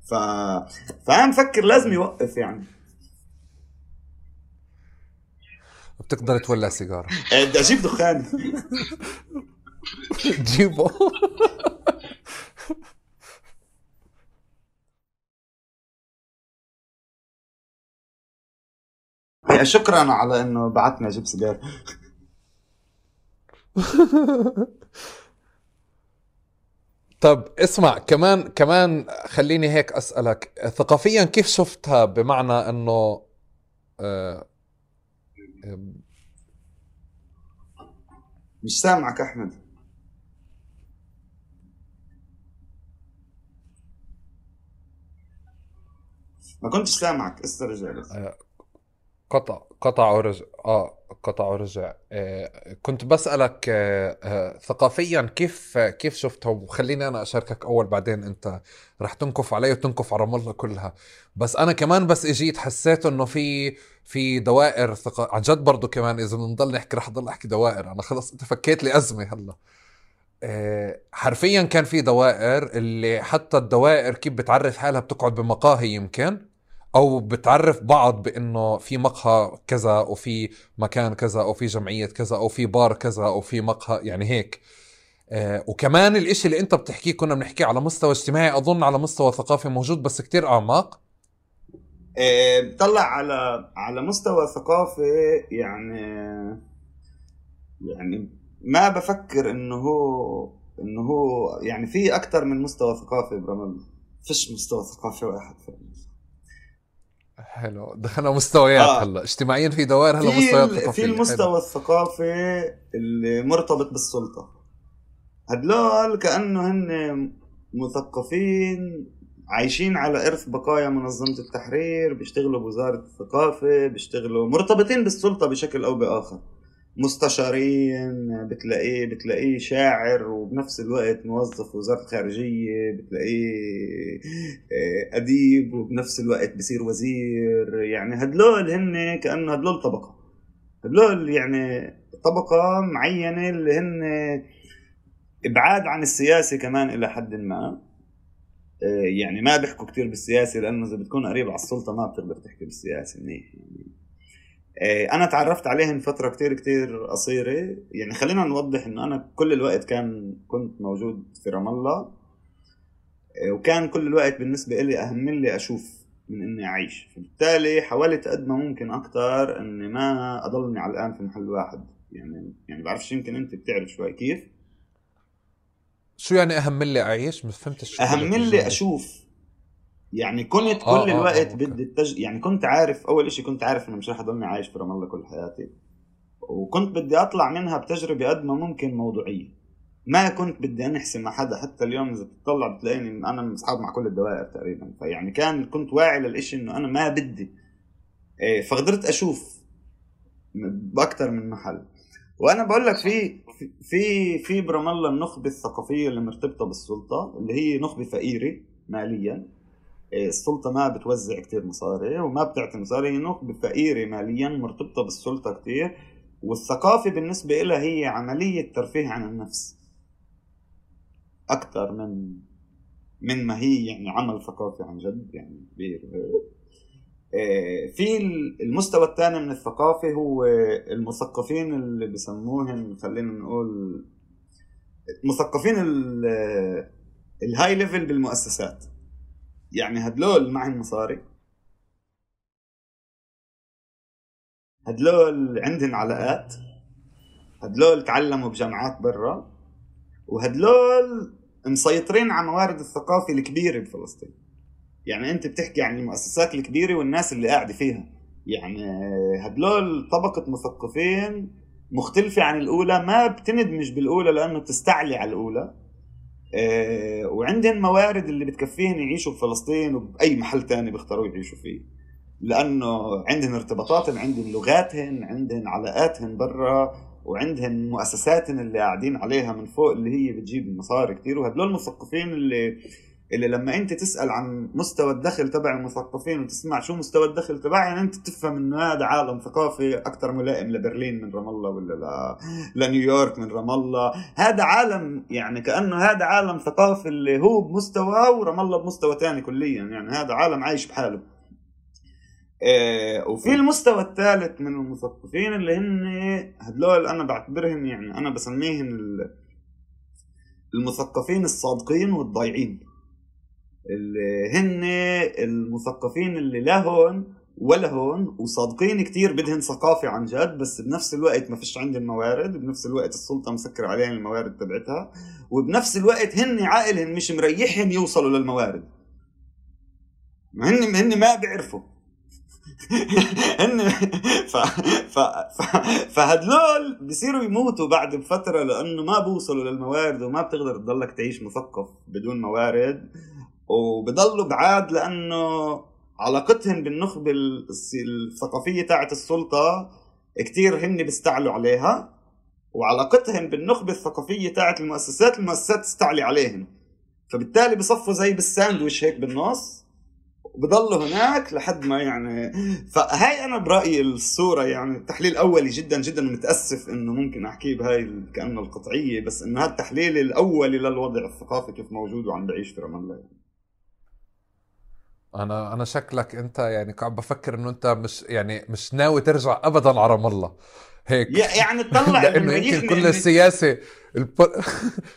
ف فأنا مفكر لازم يوقف يعني. بتقدر تولع سيجارة. إيه، بدي أجيب دخان. تجيبه إيه، شكرا على إنه بعتني أجيب سيجار طب اسمع كمان كمان خليني هيك أسألك. ثقافيا كيف شفتها بمعنى إنه آه، مش سامعك أحمد. ما كنتش سامعك استرجع بس. قطع. قطع ورجع آه قطع ورجع آه كنت بسألك آه آه ثقافيا كيف كيف شفتها وخليني أنا أشاركك أول بعدين أنت رح تنكف علي وتنكف على رام الله كلها. بس أنا كمان بس إجيت حسيت إنه في في دوائر ثقا عن جد برضه كمان إذا بنضل نحكي رح ضل أحكي دوائر. أنا خلص أنت فكيت لي أزمة هلأ. آه، حرفيا كان في دوائر اللي حتى الدوائر كيف بتعرف حالها بتقعد بمقاهي يمكن. أو بتعرف بعض بإنه في مقهى كذا وفي مكان كذا أو في جمعية كذا أو في بار كذا أو في مقهى يعني هيك. آه وكمان الإشي اللي أنت بتحكيه كنا بنحكيه على مستوى اجتماعي أظن على مستوى ثقافي موجود بس كتير أعماق. إيه، بطلع على على مستوى ثقافي يعني يعني ما بفكر إنه هو إنه هو يعني في أكثر من مستوى ثقافي برمل فيش مستوى ثقافي واحد. في حلو. دخلنا مستويات آه. هلا. اجتماعيا في دوائر هلا مستويات ثقافية. في حلو. المستوى الثقافي اللي مرتبط بالسلطة. هدول كأنه هن مثقفين عايشين على إرث بقايا منظمة التحرير بيشتغلوا بوزارة الثقافة بيشتغلوا مرتبطين بالسلطة بشكل أو بآخر. مستشارين بتلاقيه بتلاقيه شاعر وبنفس الوقت موظف وزارة الخارجية بتلاقيه آه، أديب وبنفس الوقت بصير وزير. يعني هدول هن كأنه هدول طبقة. هدول يعني طبقة معينة اللي هن إبعاد عن السياسة كمان إلى حد ما. آه، يعني ما بيحكوا كتير بالسياسة لأنه إذا بتكون قريب على السلطة ما بتقدر تحكي بالسياسة منيح. يعني آه، أنا تعرفت عليهم فترة كتير كتير قصيرة. يعني خلينا نوضح إنه أنا كل الوقت كان كنت موجود في رام الله آه، وكان كل الوقت بالنسبة إلي أهم لي أشوف من إني أعيش. فبالتالي حاولت قد ما ممكن أكتر إني ما أضلني على الآن في محل واحد. يعني يعني بعرفش يمكن أنت بتعرف شوي كيف؟ شو يعني أهم لي أعيش؟ ما فهمتش أهم لي. أشوف يعني كنت آه، كل آه، الوقت آه،. بدي التج... يعني كنت عارف أول إشي كنت عارف إنه مش رح اضلني عايش في رام الله كل حياتي. وكنت بدي أطلع منها بتجربة قد ما ممكن موضوعية. ما كنت بدي انحسي مع حدا حتى اليوم إذا بتطلع بتلاقيني أنا أصحاب مع كل الدوائر تقريبا. فيعني كان كنت واعي للإشي إنه أنا ما بدي. إيه فقدرت أشوف باكثر من محل. وأنا بقول لك في في في برام الله النخبة الثقافية اللي مرتبطة بالسلطة اللي هي نخبة فقيرة ماليا. السلطة ما بتوزع كتير مصاري وما بتعطي مصاري نخبة فقيرة ماليا مرتبطة بالسلطة كتير والثقافة بالنسبة لها هي عملية ترفيه عن النفس. أكثر من من ما هي يعني عمل ثقافي عن جد يعني كبير. إيه، في المستوى الثاني من الثقافة هو المثقفين اللي بسموهم خلينا نقول مثقفين ال high level بالمؤسسات. يعني هدلول معهم مصاري. هدلول عندهم علاقات. هدلول تعلموا بجامعات برا. وهدلول مسيطرين على موارد الثقافة الكبيرة بفلسطين. يعني أنت بتحكي عن المؤسسات الكبيرة والناس اللي قاعدة فيها. يعني هدلول طبقة مثقفين مختلفة عن الأولى ما بتندمج بالأولى لأنه بتستعلي على الأولى. آه، وعندهم موارد اللي بتكفيهم يعيشوا بفلسطين وبأي محل تاني بيختاروا يعيشوا فيه. لأنه عندهم ارتباطاتهم عندهم لغاتهم عندهم علاقاتهم برا وعندهم مؤسساتهم اللي قاعدين عليها من فوق اللي هي بتجيب مصاري كتير. وهدول المثقفين اللي اللي لما انت تسأل عن مستوى الدخل تبع المثقفين وتسمع شو مستوى الدخل تبعهم يعني انت تفهم إنه هذا عالم ثقافي أكثر ملائم لبرلين من رام الله ولا ل... لنيويورك من رام الله. هذا عالم يعني كأنه هذا عالم ثقافي اللي هو بمستوى ورام الله بمستوى ثاني كليا يعني هذا عالم عايش بحاله. إيه وفي المستوى الثالث من المثقفين اللي هن هدول أنا بعتبرهم يعني أنا بسميهم المثقفين الصادقين والضايعين. اللي هن المثقفين اللي لا هون ولا هون وصادقين كتير بدهن ثقافة عن جد بس بنفس الوقت ما فيش عندهم موارد بنفس الوقت السلطة مسكر عليهم الموارد تبعتها وبنفس الوقت هن عائلهم مش مريحهم يوصلوا للموارد. هن هن ما بيعرفوا. هن ف... ف... ف... فهدلول بصيروا يموتوا بعد بفترة لأنه ما بوصلوا للموارد وما بتقدر تضلك تعيش مثقف بدون موارد. وبضلوا بعاد لأنه علاقتهم بالنخبة الثقافية تاعت السلطة كتير هن بيستعلوا عليها وعلاقتهم بالنخبة الثقافية تاعت المؤسسات المؤسسات تستعلي عليهم فبالتالي بصفوا زي بالساندويش هيك بالنص وبضلوا هناك لحد ما يعني فهاي أنا برأيي الصورة يعني تحليل اولي جدا جدا متأسف إنه ممكن احكيه بهاي كانه القطعية بس إنه هذا التحليل الأولي للوضع الثقافي كيف موجود وعم بعيش في رام الله يعني. أنا أنا شكلك أنت يعني قاعد بفكر إنه أنت مش يعني مش ناوي ترجع ابدا على رام الله. هيك. يعني تطلع لأنه يمكن كل السياسة الب...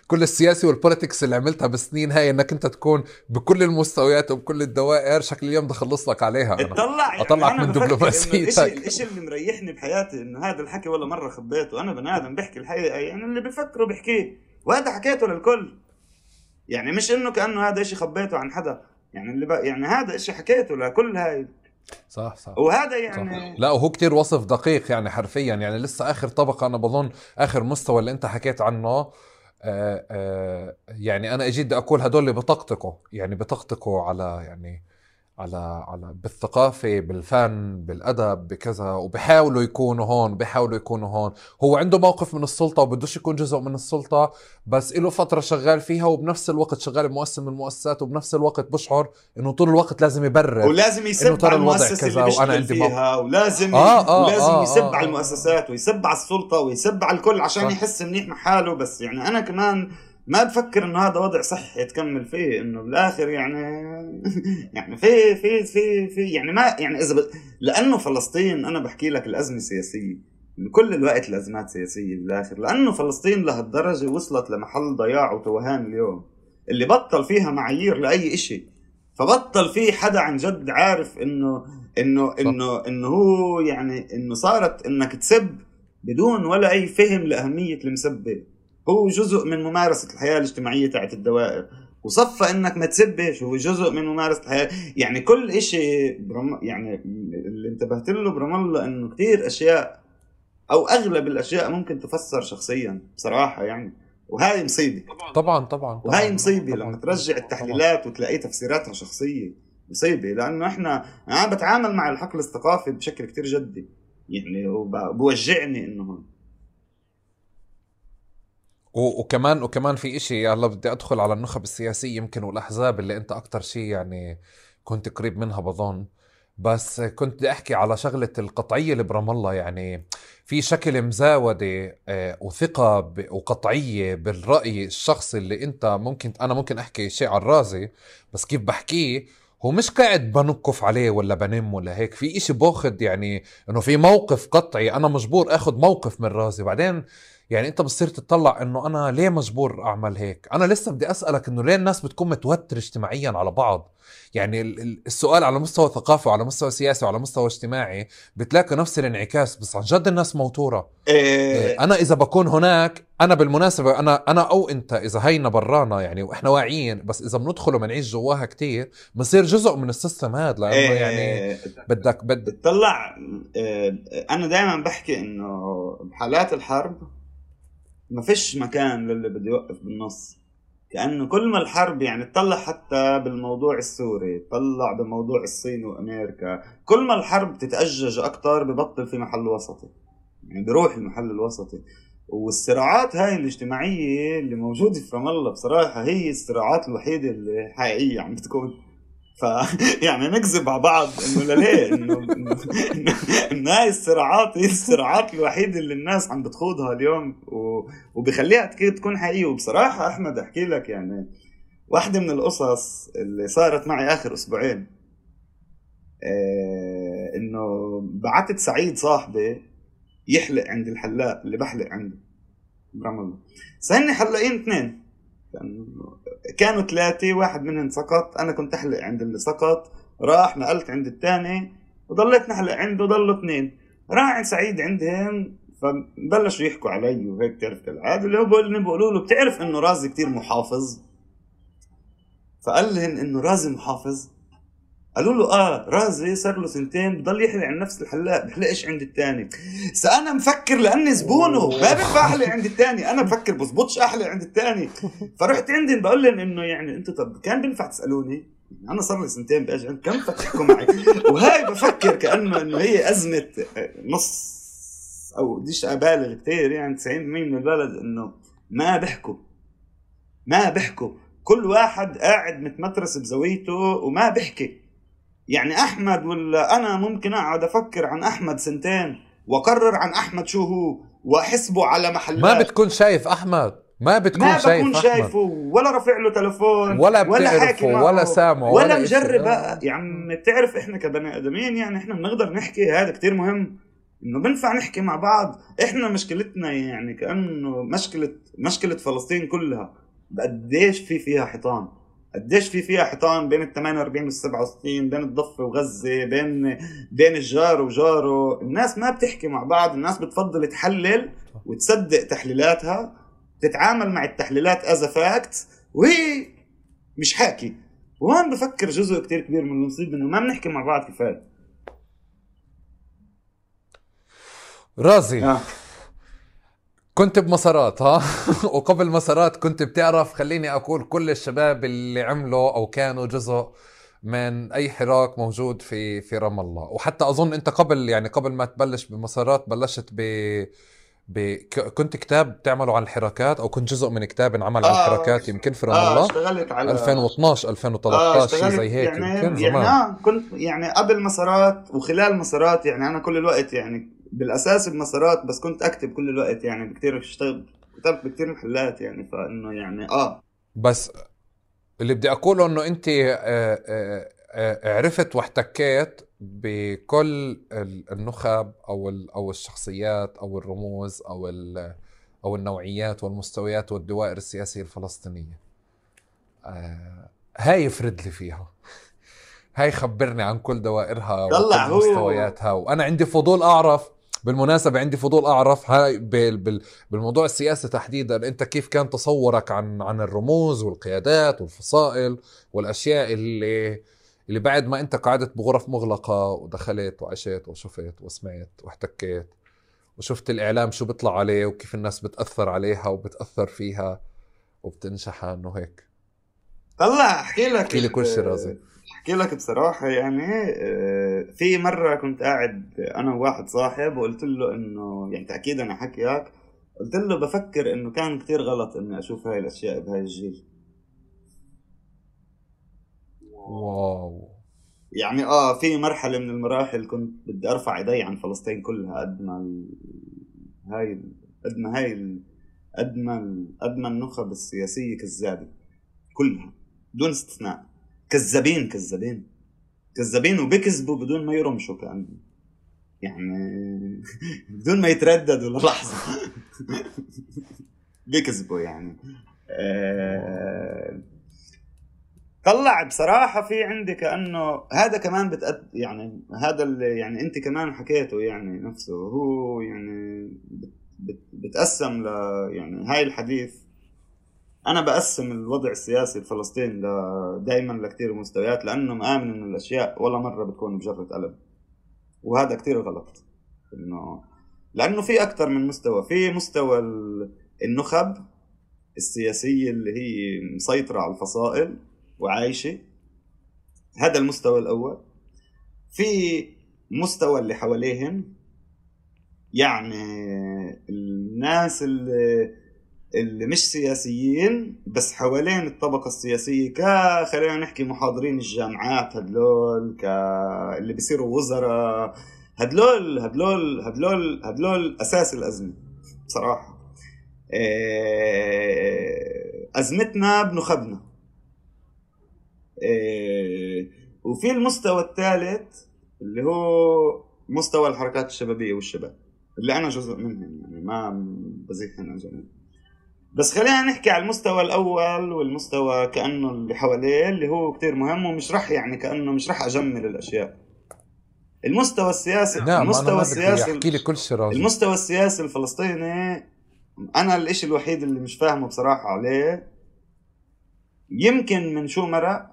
كل السياسة والبوليتكس اللي عملتها بالسنين هاي إنك أنت تكون بكل المستويات وبكل الدوائر شكل اليوم بدي أخلص لك عليها. أنا اطلع يعني أطلعك من دبلوماسيتك الشيء اللي مريحني بحياتي إنه هذا الحكي ولا مرة خبيته أنا بني آدم بحكي الحقيقة يعني اللي بفكره بحكيه. وهذا حكيته للكل. يعني مش إنه كأنه هذا شيء خبيته عن حدا. يعني اللي بقى يعني هذا الشيء حكيته لكل هاي صح صح. وهذا يعني صح. لا وهو كتير وصف دقيق يعني حرفيا. يعني لسه آخر طبقة أنا بظن آخر مستوى اللي أنت حكيت عنه آآ آه، آآ آه، يعني أنا اجيت أقول هدول اللي بطقطقوا يعني بطقطقوا على يعني على على بالثقافة بالفن بالأدب بكذا وبحاولوا يكونوا هون بحاولوا يكونوا هون. هو عنده موقف من السلطة وبدوش يكون جزء من السلطة بس له فترة شغال فيها وبنفس الوقت شغال بمؤسسه من المؤسسات وبنفس الوقت بشعر إنه طول الوقت لازم يبرر ولازم يسب على المؤسسة اللي وأنا عندي فيها ولازم آه آه ولازم آه يسب آه. على المؤسسات ويسب على السلطة ويسب على الكل عشان صح. يحس منيح مع حاله. بس يعني أنا كمان ما بفكر إنه هذا وضع صحي تكمل فيه إنه بالآخر يعني يعني في في في في يعني ما يعني إذا ب... لأنه فلسطين أنا بحكي لك الأزمة سياسيه كل الوقت الأزمات سياسيه بالآخر لأنه فلسطين لهالدرجة وصلت لمحل ضياع وتوهان اليوم اللي بطل فيها معايير لأي شيء فبطل في حدا عن جد عارف إنه إنه إنه إنه هو يعني إنه صارت إنك تسب بدون ولا أي فهم لأهمية المسبة. هو جزء من ممارسة الحياة الاجتماعية تاعت الدوائر. وصفى إنك ما تسبش هو جزء من ممارسة الحياة. يعني كل إشي برم يعني اللي انتبهت له برام الله إنه كثير أشياء أو أغلب الأشياء ممكن تفسر شخصيا بصراحة يعني. وهاي مصيبة. طبعا طبعا, وهاي مصيبة. لما ترجع التحليلات وتلاقي تفسيراتها شخصية مصيبة. لأنه إحنا أنا بتعامل مع الحقل الثقافي بشكل كتير جدي. يعني وبوجعني إنه وكمان وكمان في إشي هلا بدي أدخل على النخب السياسية يمكن والأحزاب اللي أنت أكثر شيء يعني كنت قريب منها بظن. بس كنت بدي أحكي على شغلة القطعية اللي برام الله يعني في شكل مزاودة آه، وثقة وقطعية بالرأي الشخصي اللي أنت ممكن أنا ممكن أحكي شيء على الرازي بس كيف بحكيه؟ هو مش قاعد بنقف عليه ولا بنم ولا هيك في إشي باخد يعني إنه في موقف قطعي أنا مجبور اخذ موقف من رازي بعدين يعني انت بتصير تطلع انه أنا ليه مجبور اعمل هيك؟ أنا لسه بدي اسألك انه ليه الناس بتكون متوتر اجتماعيا على بعض؟ يعني السؤال على مستوى ثقافي وعلى مستوى سياسي وعلى مستوى اجتماعي بتلاقي نفس الانعكاس بس عن جد الناس موتورة. إيه. أنا إذا بكون هناك أنا بالمناسبة أنا أنا أو أنت إذا هينا برانا يعني وإحنا واعيين بس إذا بندخل وبنعيش جواها كتير بنصير جزء من السيستم هذا لأنه إيه. يعني بدك بدك تطلع إيه أنا دائما بحكي إنه بحالات الحرب ما فيش مكان للي بده يوقف بالنص. كأنه كل ما الحرب يعني تطلع حتى بالموضوع السوري تطلع بموضوع الصين وأمريكا كل ما الحرب تتأجج أكثر ببطل في محل وسطي. يعني بروح المحل الوسطي. والصراعات هاي الاجتماعية اللي موجودة في رام الله بصراحة هي الصراعات الوحيدة اللي حقيقية عم بتكون. ف يعني نكذب على بعض إنه ليه؟ إنه هاي الصراعات هي الصراعات الوحيدة اللي الناس عم بتخوضها اليوم و... وبخليها تكون حقيقية. وبصراحة أحمد أحكي لك يعني واحدة من القصص اللي صارت معي آخر أسبوعين. إيه إنه بعتت سعيد صاحبي يحلق عند الحلاق اللي بحلق عنده برام الله. سهلني حلاقين اثنين. كانوا ثلاثة واحد منهم سقط أنا كنت أحلق عند اللي سقط راح نقلت عند الثاني وضليت نحلق عنده ضلوا اثنين راح عند سعيد عندهم فبلشوا يحكوا علي وهيك تعرف كالعادة اللي هو بيقولوا له بتعرف إنه رازي كتير محافظ؟ فقال لهم إنه رازي محافظ. قالوا له آه رازي صار له سنتين بضل يحلق عند نفس الحلاق بحلقش عند الثاني أنا مفكر لأني زبونه ما بينفع أحلق عند الثاني أنا مفكر بزبطش أحلق عند الثاني فرحت عندهم بقول لهم إنه يعني أنتم طب كان بينفع تسألوني؟ أنا صار لي سنتين باجي عند كم تحكوا معي؟ وهاي بفكر كأنه إنه هي أزمة نص أو بديش أبالغ كثير يعني 90% من البلد إنه ما بيحكوا ما بيحكوا كل واحد قاعد متمترس بزاويته وما بيحكي يعني أحمد ولا أنا ممكن أقعد أفكر عن أحمد سنتين وأقرر عن أحمد شو هو وأحسبه على محلات. ما بتكون شايف أحمد. ما بتكون ما شايف بكون شايفه. ولا رافع له تلفون ولا ولا حاكي ولا سامعه ولا, ولا مجرب يا عم بتعرف إحنا كبني آدمين يعني إحنا بنقدر نحكي هذا كتير مهم. إنه بنفع نحكي مع بعض. إحنا مشكلتنا يعني كأنه مشكلة مشكلة فلسطين كلها. قديش في فيها حيطان. قديش في فيها حيطان بين ال 48 وال 67 بين الضفة وغزة بين بين الجار وجاره. الناس ما بتحكي مع بعض الناس بتفضل تحلل وتصدق تحليلاتها تتعامل مع التحليلات as fact وهي مش حاكي. وهون بفكر جزء كتير كبير من المصيبة إنه ما بنحكي مع بعض كفاية. رازي آه. كنت بمسارات ها؟ وقبل مسارات كنت بتعرف خليني أقول كل الشباب اللي عملوا أو كانوا جزء من أي حراك موجود في في رام الله. وحتى أظن أنت قبل يعني قبل ما تبلش بمسارات بلشت ب ب... كنت كتاب بتعمله عن الحراكات أو كنت جزء من كتاب انعمل آه عن الحراكات يمكن في رام آه الله. اشتغلت على 2012 2013 شيء زي هيك يعني يمكن زمان. يعني آه كنت يعني قبل مسارات وخلال مسارات يعني أنا كل الوقت يعني بالأساس بمسارات بس كنت أكتب كل الوقت يعني كثير أشتغل كتبت بكثير محلات يعني فإنه يعني آه. بس اللي بدي أقوله إنه أنت آه، آه، آه، عرفت واحتكيت بكل النخب أو أو الشخصيات أو الرموز أو أو النوعيات والمستويات والدوائر السياسية الفلسطينية. هاي يفرد لي فيها. هاي خبرني عن كل دوائرها وكل مستوياتها وأنا عندي فضول أعرف بالمناسبة عندي فضول أعرف هاي بالموضوع السياسي تحديدا أنت كيف كان تصورك عن عن الرموز والقيادات والفصائل والأشياء اللي اللي بعد ما أنت قعدت بغرف مغلقة ودخلت وعشت وشفت وسمعت واحتكيت وشفت الإعلام شو بيطلع عليه وكيف الناس بتأثر عليها وبتأثر فيها وبتنشحن وهيك طلع أحكي لك. احكي لي كل شيء رازي. أحكي لك بصراحة يعني آه، في مرة كنت قاعد أنا وواحد صاحب وقلت له إنه يعني تأكيد أنا حكيك قلت له بفكر إنه كان كتير غلط إني أشوف هاي الأشياء بهاي الجيل. واو. يعني آه في مرحلة من المراحل كنت بدي أرفع إيدي عن فلسطين كلها قد ما ال... هاي قد ما هاي ال... قد ما قد ما النخب السياسية كذابة كلها بدون استثناء. كذابين كذابين كذابين وبيكذبوا بدون ما يرمشوا كأنه يعني بدون ما يترددوا للحظة. بيكذبوا يعني. آه، طلع بصراحة في عندي كأنه هذا كمان بتأد يعني هذا اللي يعني أنت كمان حكيته يعني نفسه. هو يعني بتقسم ل يعني هاي الحديث أنا بقسم الوضع السياسي الفلسطيني دائما لكثير مستويات لأنه مآمن إنه الأشياء ولا مرة بتكون بجرة قلم وهذا كثير غلط. إنه لأنه في أكثر من مستوى. في مستوى النخب السياسية اللي هي مسيطرة على الفصائل وعايشة. هذا المستوى الأول. في مستوى اللي حواليهم يعني الناس اللي اللي مش سياسيين بس حوالين الطبقة السياسية ك خلينا نحكي محاضرين الجامعات هدلول ك اللي بيصيروا وزراء هدلول هدلول هدلول هدلول أساس الأزمة بصراحة. إيه، أزمتنا بنخبنا إيه، وفي المستوى الثالث اللي هو مستوى الحركات الشبابية والشباب اللي أنا جزء منهم يعني ما بزيحهم جميع بس خلينا نحكي على المستوى الأول والمستوى كأنه اللي حواليه اللي هو كتير مهم ومش رح يعني كأنه مش رح أجمل الأشياء المستوى السياسي نعم المستوى السياسي أحكي لي كل شيء. المستوى السياسي الفلسطيني أنا الإشي الوحيد اللي مش فاهمه بصراحة عليه يمكن من شو مرق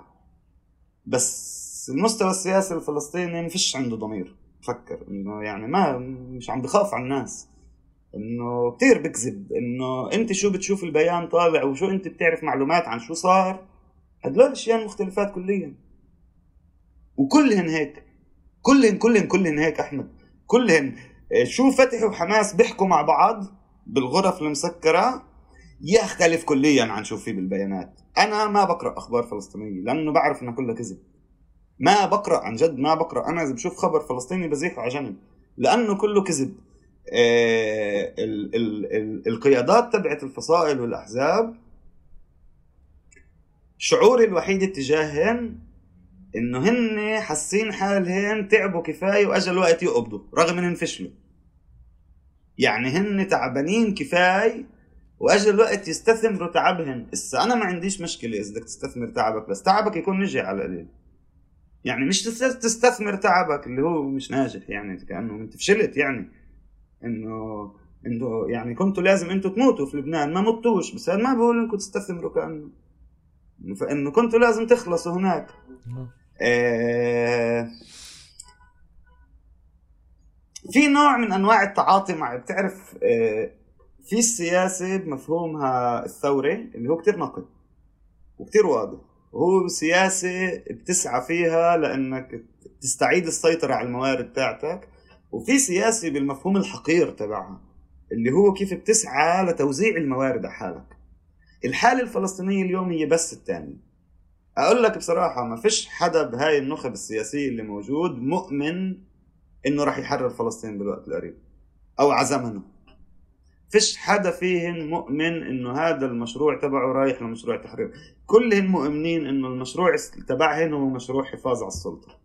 بس المستوى السياسي الفلسطيني ما فيش عنده ضمير فكر إنه يعني ما مش عم بخاف على الناس إنه كثير بكذب إنه أنت شو بتشوف البيان طالع وشو أنت بتعرف معلومات عن شو صار هدول الاشياء مختلفات كليا. وكلهن هيك كلهن كلهن كلهن هيك أحمد. كلهن آه، شو فتح وحماس بيحكوا مع بعض بالغرف المسكرة يختلف كليا عن شو في بالبيانات. أنا ما بقرأ أخبار فلسطينية لأنه بعرف انها كلها كذب. ما بقرأ عن جد ما بقرأ. أنا إذا بشوف خبر فلسطيني بزيحه على جنب لأنه كله كذب. ال ال ال القيادات تبعت الفصائل والأحزاب شعوري الوحيد اتجاههن إنه هن حاسين حالهن تعبوا كفاية واجى الوقت يقبضوا رغم انهم فشلوا. يعني هن تعبانين كفاية واجى الوقت يستثمروا تعبهن. هسه أنا ما عنديش مشكلة إذا بدك تستثمر تعبك بس تعبك يكون نجح على القليل. يعني مش تستثمر تعبك اللي هو مش ناجح يعني كانه أنت فشلت يعني. إنه إنه يعني كنتوا لازم إنتوا تموتوا في لبنان ما متوش. بس هذا ما بقول إنكم تستثمروا كأنه. فإنه كنتوا لازم تخلصوا هناك. آه في نوع من أنواع التعاطي مع بتعرف آه في السياسة بمفهومها الثوري اللي هو كتير نقي وكتير واضح. وهو سياسة بتسعى فيها لأنك تستعيد السيطرة على الموارد تاعتك وفي سياسي بالمفهوم الحقير تبعها اللي هو كيف بتسعى لتوزيع الموارد على حالك. الحالة الفلسطينية اليوم هي بس الثانية. أقول لك بصراحة ما فيش حدا بهاي النخب السياسية اللي موجود مؤمن إنه راح يحرر فلسطين بالوقت القريب أو على زمنه. فيش حدا فيهن مؤمن إنه هذا المشروع تبعه رايح لمشروع تحرير. كلهن مؤمنين إنه المشروع تبعهن هو مشروع حفاظ على السلطة.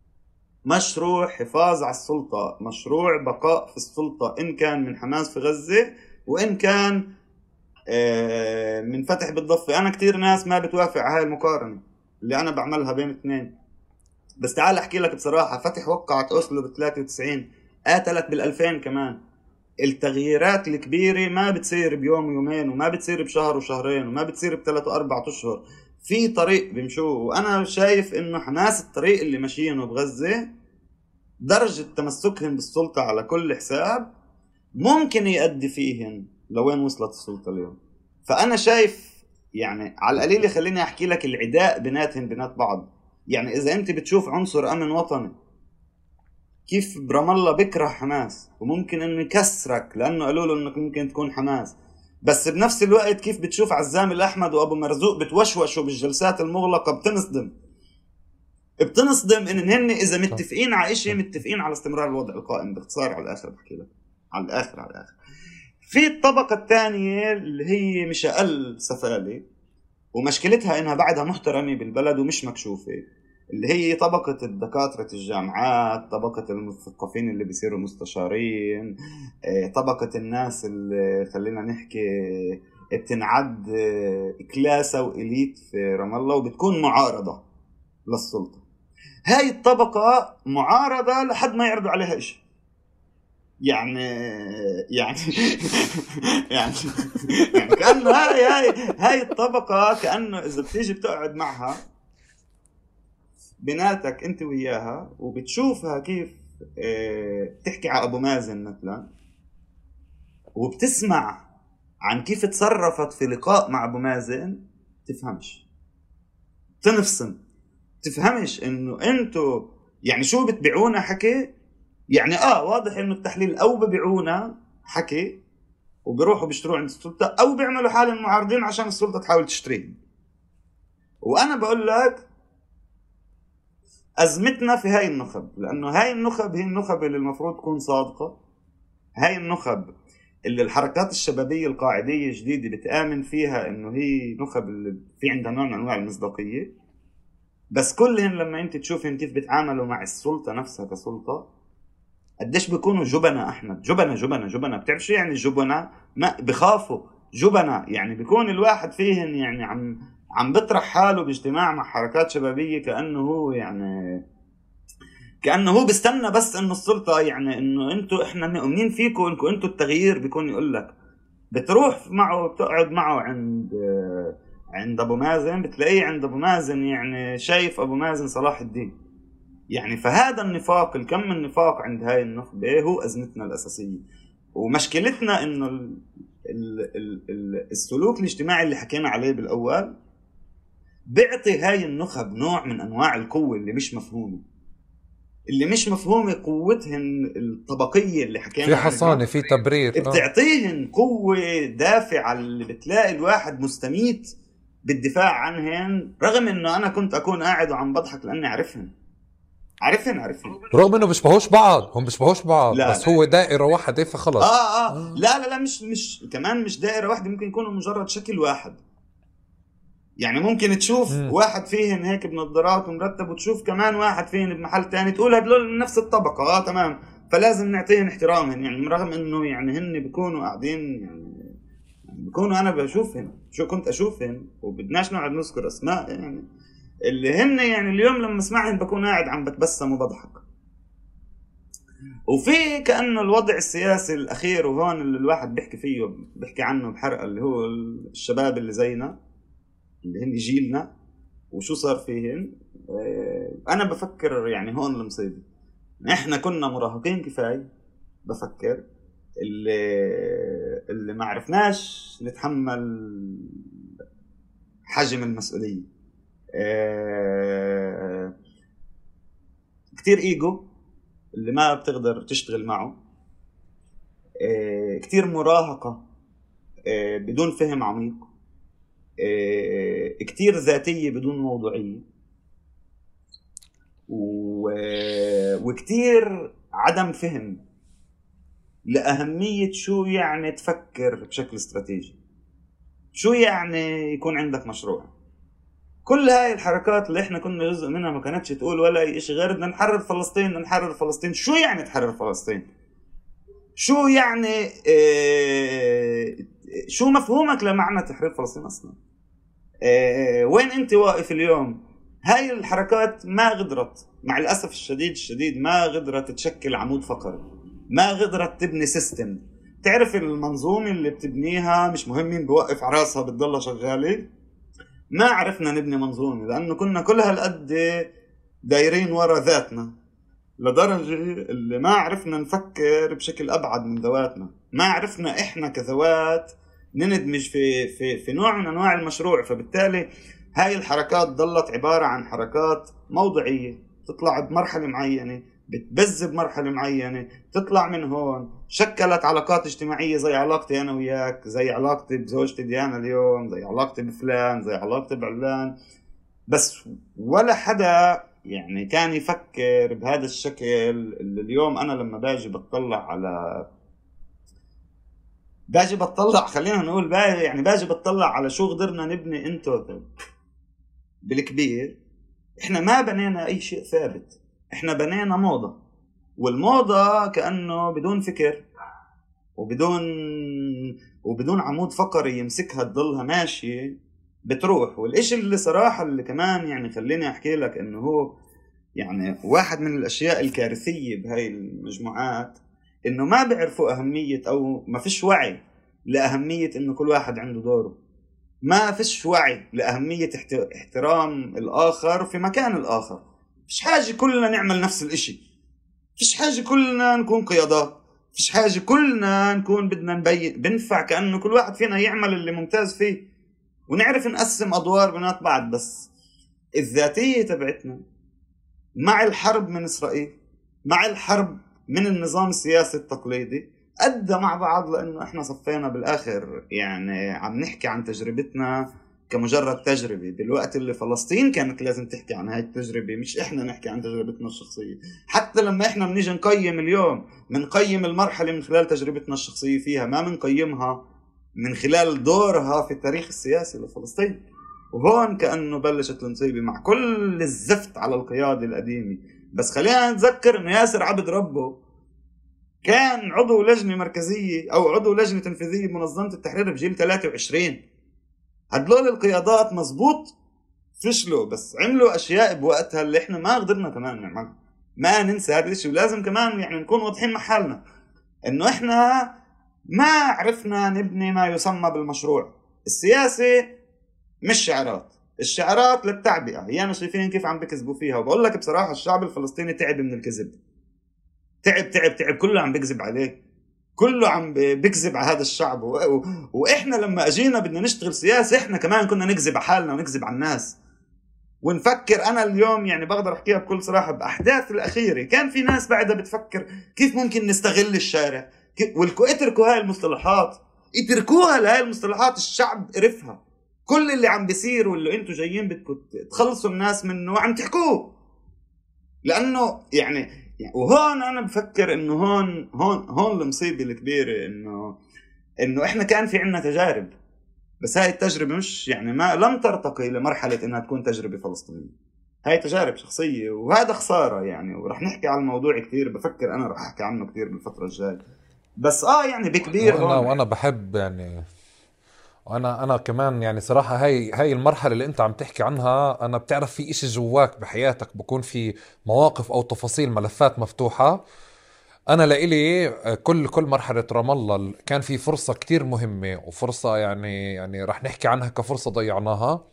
مشروع حفاظ على السلطة مشروع بقاء في السلطة إن كان من حماس في غزة وإن كان آه، من فتح بالضفة. أنا كتير ناس ما بتوافق على هاي المقارنة اللي أنا بعملها بين اثنين. بس تعال أحكي لك بصراحة فتح وقعت أوسلو ب 93 قاتلت بال 2000 كمان. التغييرات الكبيرة ما بتصير بيوم ويومين وما بتصير بشهر وشهرين وما بتصير بثلاث وأربع أشهر. في طريق بيمشوه وأنا شايف إنه حماس الطريق اللي ماشيينه بغزة درجة تمسكهم بالسلطة على كل حساب ممكن يؤدي فيهن لوين وصلت السلطة اليوم. فأنا شايف يعني على القليل خليني أحكي لك العداء بيناتهم بينات بعض. يعني إذا أنت بتشوف عنصر آمن وطني كيف برام الله بكره حماس؟ وممكن إنه يكسرك لأنه قالوا له إنك ممكن تكون حماس. بس بنفس الوقت كيف بتشوف عزام الأحمد وأبو مرزوق بتوشوشوا بالجلسات المغلقة بتنصدم. بتنصدم إن هن إذا متفقين على شيء متفقين على استمرار الوضع القائم. باختصار على الآخر بحكي لك. على الآخر على الآخر. في الطبقة الثانية اللي هي مش أقل سفالة ومشكلتها إنها بعدها محترمة بالبلد ومش مكشوفة اللي هي طبقة الدكاترة الجامعات طبقة المثقفين اللي بيصيروا مستشارين آه، طبقة الناس اللي خلينا نحكي بتنعد آه، كلاسة وإليت في رام الله وبتكون معارضة للسلطة. هاي الطبقة معارضة لحد ما يعرضوا عليها إشي. يعني يعني يعني يعني كأنه هاي هاي هاي الطبقة كأنه إذا بتيجي بتقعد معها بيناتك أنت وياها وبتشوفها كيف بتحكي على أبو مازن مثلا وبتسمع عن كيف تصرفت في لقاء مع أبو مازن تفهمش. تنفصم تفهمش إنه انتو يعني شو بتبيعونا حكي؟ يعني آه واضح إنه التحليل أو ببيعونا حكي وبيروحوا بيشتروه عند السلطة أو بيعملوا حالهم معارضين عشان السلطة تحاول تشتريهم وأنا بقول لك أزمتنا في هاي النخب لأنه هاي النخب هي النخب اللي المفروض تكون صادقة. هاي النخب اللي الحركات الشبابية القاعدية الجديدة بتآمن فيها إنه هي نخب اللي في عندها نوع من أنواع المصداقية. بس كلهم لما انت تشوفهم كيف بيتعاملوا مع السلطة نفسها كسلطة قديش بيكونوا جبنة أحمد؟ جبنة جبنة جبنة. بتعرف شو يعني جبنة؟ ما بخافوا. جبنة يعني بيكون الواحد فيهن يعني عم عم بيطرح حاله باجتماع مع حركات شبابية كأنه هو يعني كأنه هو بيستنى بس إنه السلطة يعني إنه أنتوا إحنا مؤمنين فيكم انكم أنتوا التغيير بيكون يقول لك. بتروح معه بتقعد معه عند عند أبو مازن بتلاقيه عند أبو مازن يعني شايف أبو مازن صلاح الدين. يعني فهذا النفاق الكم من النفاق عند هاي النخبة هو أزمتنا الأساسية. ومشكلتنا إنه ال ال ال السلوك الاجتماعي اللي حكينا عليه بالأول بيعطي هاي النخب نوع من أنواع القوة اللي مش مفهومة. اللي مش مفهومة قوتهن الطبقية اللي حكينا في حصانة في تبرير آه. بتعطيهن قوة دافعة اللي بتلاقي الواحد مستميت بالدفاع عنهن رغم إنه أنا كنت أكون قاعد وعم بضحك لأني عارفهن عارفين عارفين رغم إنه بيشبهوش بعض هم بيشبهوش بعض لا بس لا. هو دائرة واحدة فخلص آه, آه. آه. لا لا لا مش مش كمان مش دائرة واحدة ممكن يكونوا مجرد شكل واحد. يعني ممكن تشوف م. واحد فيهن هيك بنظارات ومرتب وتشوف كمان واحد فيهن بمحل تاني تقول هدول نفس الطبقة. آه تمام. فلازم نعطيهم احترامهم. يعني رغم إنه يعني هن بيكونوا قاعدين يعني بيكونوا أنا بشوفهم شو كنت أشوفهم وبدناش نقعد نذكر أسماء يعني اللي هن يعني اليوم لما اسمعهم بكون قاعد عم بتبسم وبضحك. وفي كأنه الوضع السياسي الأخير وهون اللي الواحد بيحكي فيه بيحكي عنه بحرقة اللي هو الشباب اللي زينا اللي هن جيلنا وشو صار فيهن. آه، أنا بفكر يعني هون المصيبة. إحنا كنا مراهقين كفاية بفكر اللي اللي ما عرفناش نتحمل حجم المسؤولية. آه، كتير إيجو اللي ما بتقدر تشتغل معه. آه، كتير مراهقة آه، بدون فهم عميق. كتير ذاتية بدون موضوعية. وكتير عدم فهم. لأهمية شو يعني تفكر بشكل استراتيجي؟ شو يعني يكون عندك مشروع؟ كل هاي الحركات اللي إحنا كنا جزء منها ما كانتش تقول ولا أي شيء غير بدنا نحرر فلسطين بدنا نحرر فلسطين. شو يعني تحرر فلسطين؟ شو يعني آه شو مفهومك لمعنى تحرير فلسطين أصلا؟ آه وين أنت واقف اليوم؟ هاي الحركات ما قدرت مع الأسف الشديد الشديد ما قدرت تشكل عمود فقري. ما قدرت تبني سيستم تعرف المنظومة اللي بتبنيها مش مهم مين بوقف على راسها بتضلها شغالة؟ ما عرفنا نبني منظومة لأنه كنا كل هالقد دايرين ورا ذاتنا لدرجة اللي ما عرفنا نفكر بشكل أبعد من ذواتنا. ما عرفنا إحنا كذوات نندمج في في في نوع من أنواع المشروع. فبالتالي هاي الحركات ضلت عبارة عن حركات موضعية تطلع بمرحلة معينة بتبز بمرحلة معينة تطلع من هون. شكلت علاقات اجتماعية زي علاقتي أنا وياك زي علاقتي بزوجتي ديانا اليوم زي علاقتي بفلان زي علاقتي بعلان. بس ولا حدا يعني كان يفكر بهذا الشكل اللي اليوم أنا لما باجي بطلع على باجي بطلع خلينا نقول باجي يعني باجي بطلع على شو قدرنا نبني أنتو بالكبير إحنا ما بنينا أي شيء ثابت. إحنا بنينا موضة والموضة كأنه بدون فكر وبدون وبدون عمود فقري يمسكها تضلها ماشية بتروح. والإشي اللي صراحة اللي كمان يعني خليني أحكي لك إنه هو يعني واحد من الأشياء الكارثية بهاي المجموعات إنه ما بيعرفوا أهمية أو ما فيش وعي لأهمية إنه كل واحد عنده دوره. ما فيش وعي لأهمية احترام الآخر في مكان الآخر. فيش حاجة كلنا نعمل نفس الإشي. فيش حاجة كلنا نكون قيادات. فيش حاجة كلنا نكون بدنا نبين بنفع كأنه كل واحد فينا يعمل اللي ممتاز فيه. ونعرف نقسم أدوار بينات بعض بس. الذاتية تبعتنا مع الحرب من إسرائيل مع الحرب من النظام السياسي التقليدي أدى مع بعض لأنه إحنا صفينا بالآخر. يعني عم نحكي عن تجربتنا كمجرد تجربة. بالوقت اللي فلسطين كانت لازم تحكي عن هاي التجربة مش إحنا نحكي عن تجربتنا الشخصية. حتى لما إحنا بنيجي نقيم اليوم بنقيم المرحلة من خلال تجربتنا الشخصية فيها ما بنقيمها من خلال دورها في التاريخ السياسي لفلسطين. وهون كأنه بلشت المصيبة مع كل الزفت على القيادة القديمة. بس خلينا نتذكر إنه ياسر عبد ربه كان عضو لجنة مركزية أو عضو لجنة تنفيذية بمنظمة التحرير بجيل 23 هدول القيادات مزبوط فشلوا بس عملوا أشياء بوقتها اللي إحنا ما قدرنا كمان نعملها. ما ننسى هذا الشيء ولازم كمان يعني نكون واضحين مع حالنا إنه إحنا ما عرفنا نبني ما يسمى بالمشروع. السياسة مش شعارات. الشعارات للتعبئة. هي أنا شايفين كيف عم بكذبوا فيها. وبقول لك بصراحة الشعب الفلسطيني تعب من الكذب. تعب تعب تعب. كله عم بكذب عليه. كله عم بيكذب على هذا الشعب. و... و... وإحنا لما أجينا بدنا نشتغل سياسة إحنا كمان كنا نكذب على حالنا ونكذب على الناس. ونفكر أنا اليوم يعني بقدر أحكيها بكل صراحة بأحداث الأخيرة كان في ناس بعدها بتفكر كيف ممكن نستغل الشارع. والكو اتركوا هاي المصطلحات. اتركوها لهاي المصطلحات الشعب قرفها كل اللي عم بيصير واللي أنتم جايين بدكم تخلصوا الناس منه عم تحكوه. لأنه يعني يعني وهون أنا بفكر إنه هون هون هون المصيبة الكبيرة إنه إنه إحنا كان في عندنا تجارب بس هاي التجربة مش يعني ما لم ترتقي لمرحله إنها تكون تجربة فلسطينية. هاي تجارب شخصية وهذا خسارة يعني ورح نحكي عن الموضوع كثير بفكر أنا رح أحكي عنه كثير بالفترة الجاية. بس آه يعني بكبير وأنا وأنا بحب يعني وأنا أنا كمان يعني صراحة هاي هاي المرحلة اللي أنت عم تحكي عنها أنا بتعرف في إشي جواك بحياتك بكون في مواقف أو تفاصيل ملفات مفتوحة. أنا لإلي كل كل مرحلة رام الله كان في فرصة كتير مهمة وفرصة يعني يعني رح نحكي عنها كفرصة ضيعناها.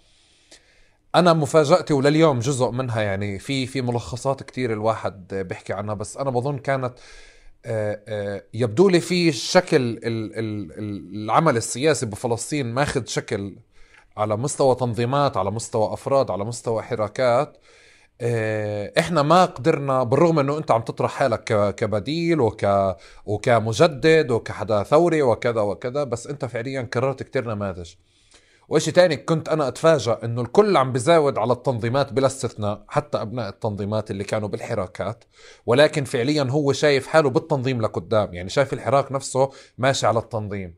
أنا مفاجأتي ولليوم جزء منها يعني في في ملخصات كتير الواحد بيحكي عنها بس أنا بظن كانت يبدو لي في شكل العمل السياسي بفلسطين ماخذ شكل على مستوى تنظيمات على مستوى أفراد على مستوى حراكات آه، إحنا ما قدرنا بالرغم إنه أنت عم تطرح حالك كبديل وك وكمجدد وكحدا ثوري وكذا وكذا بس أنت فعليا كررت كتير نماذج. وإشي تاني كنت أنا أتفاجأ إنه الكل عم بزاود على التنظيمات بلا استثناء حتى أبناء التنظيمات اللي كانوا بالحراكات. ولكن فعليا هو شايف حاله بالتنظيم لقدام يعني شايف الحراك نفسه ماشي على التنظيم.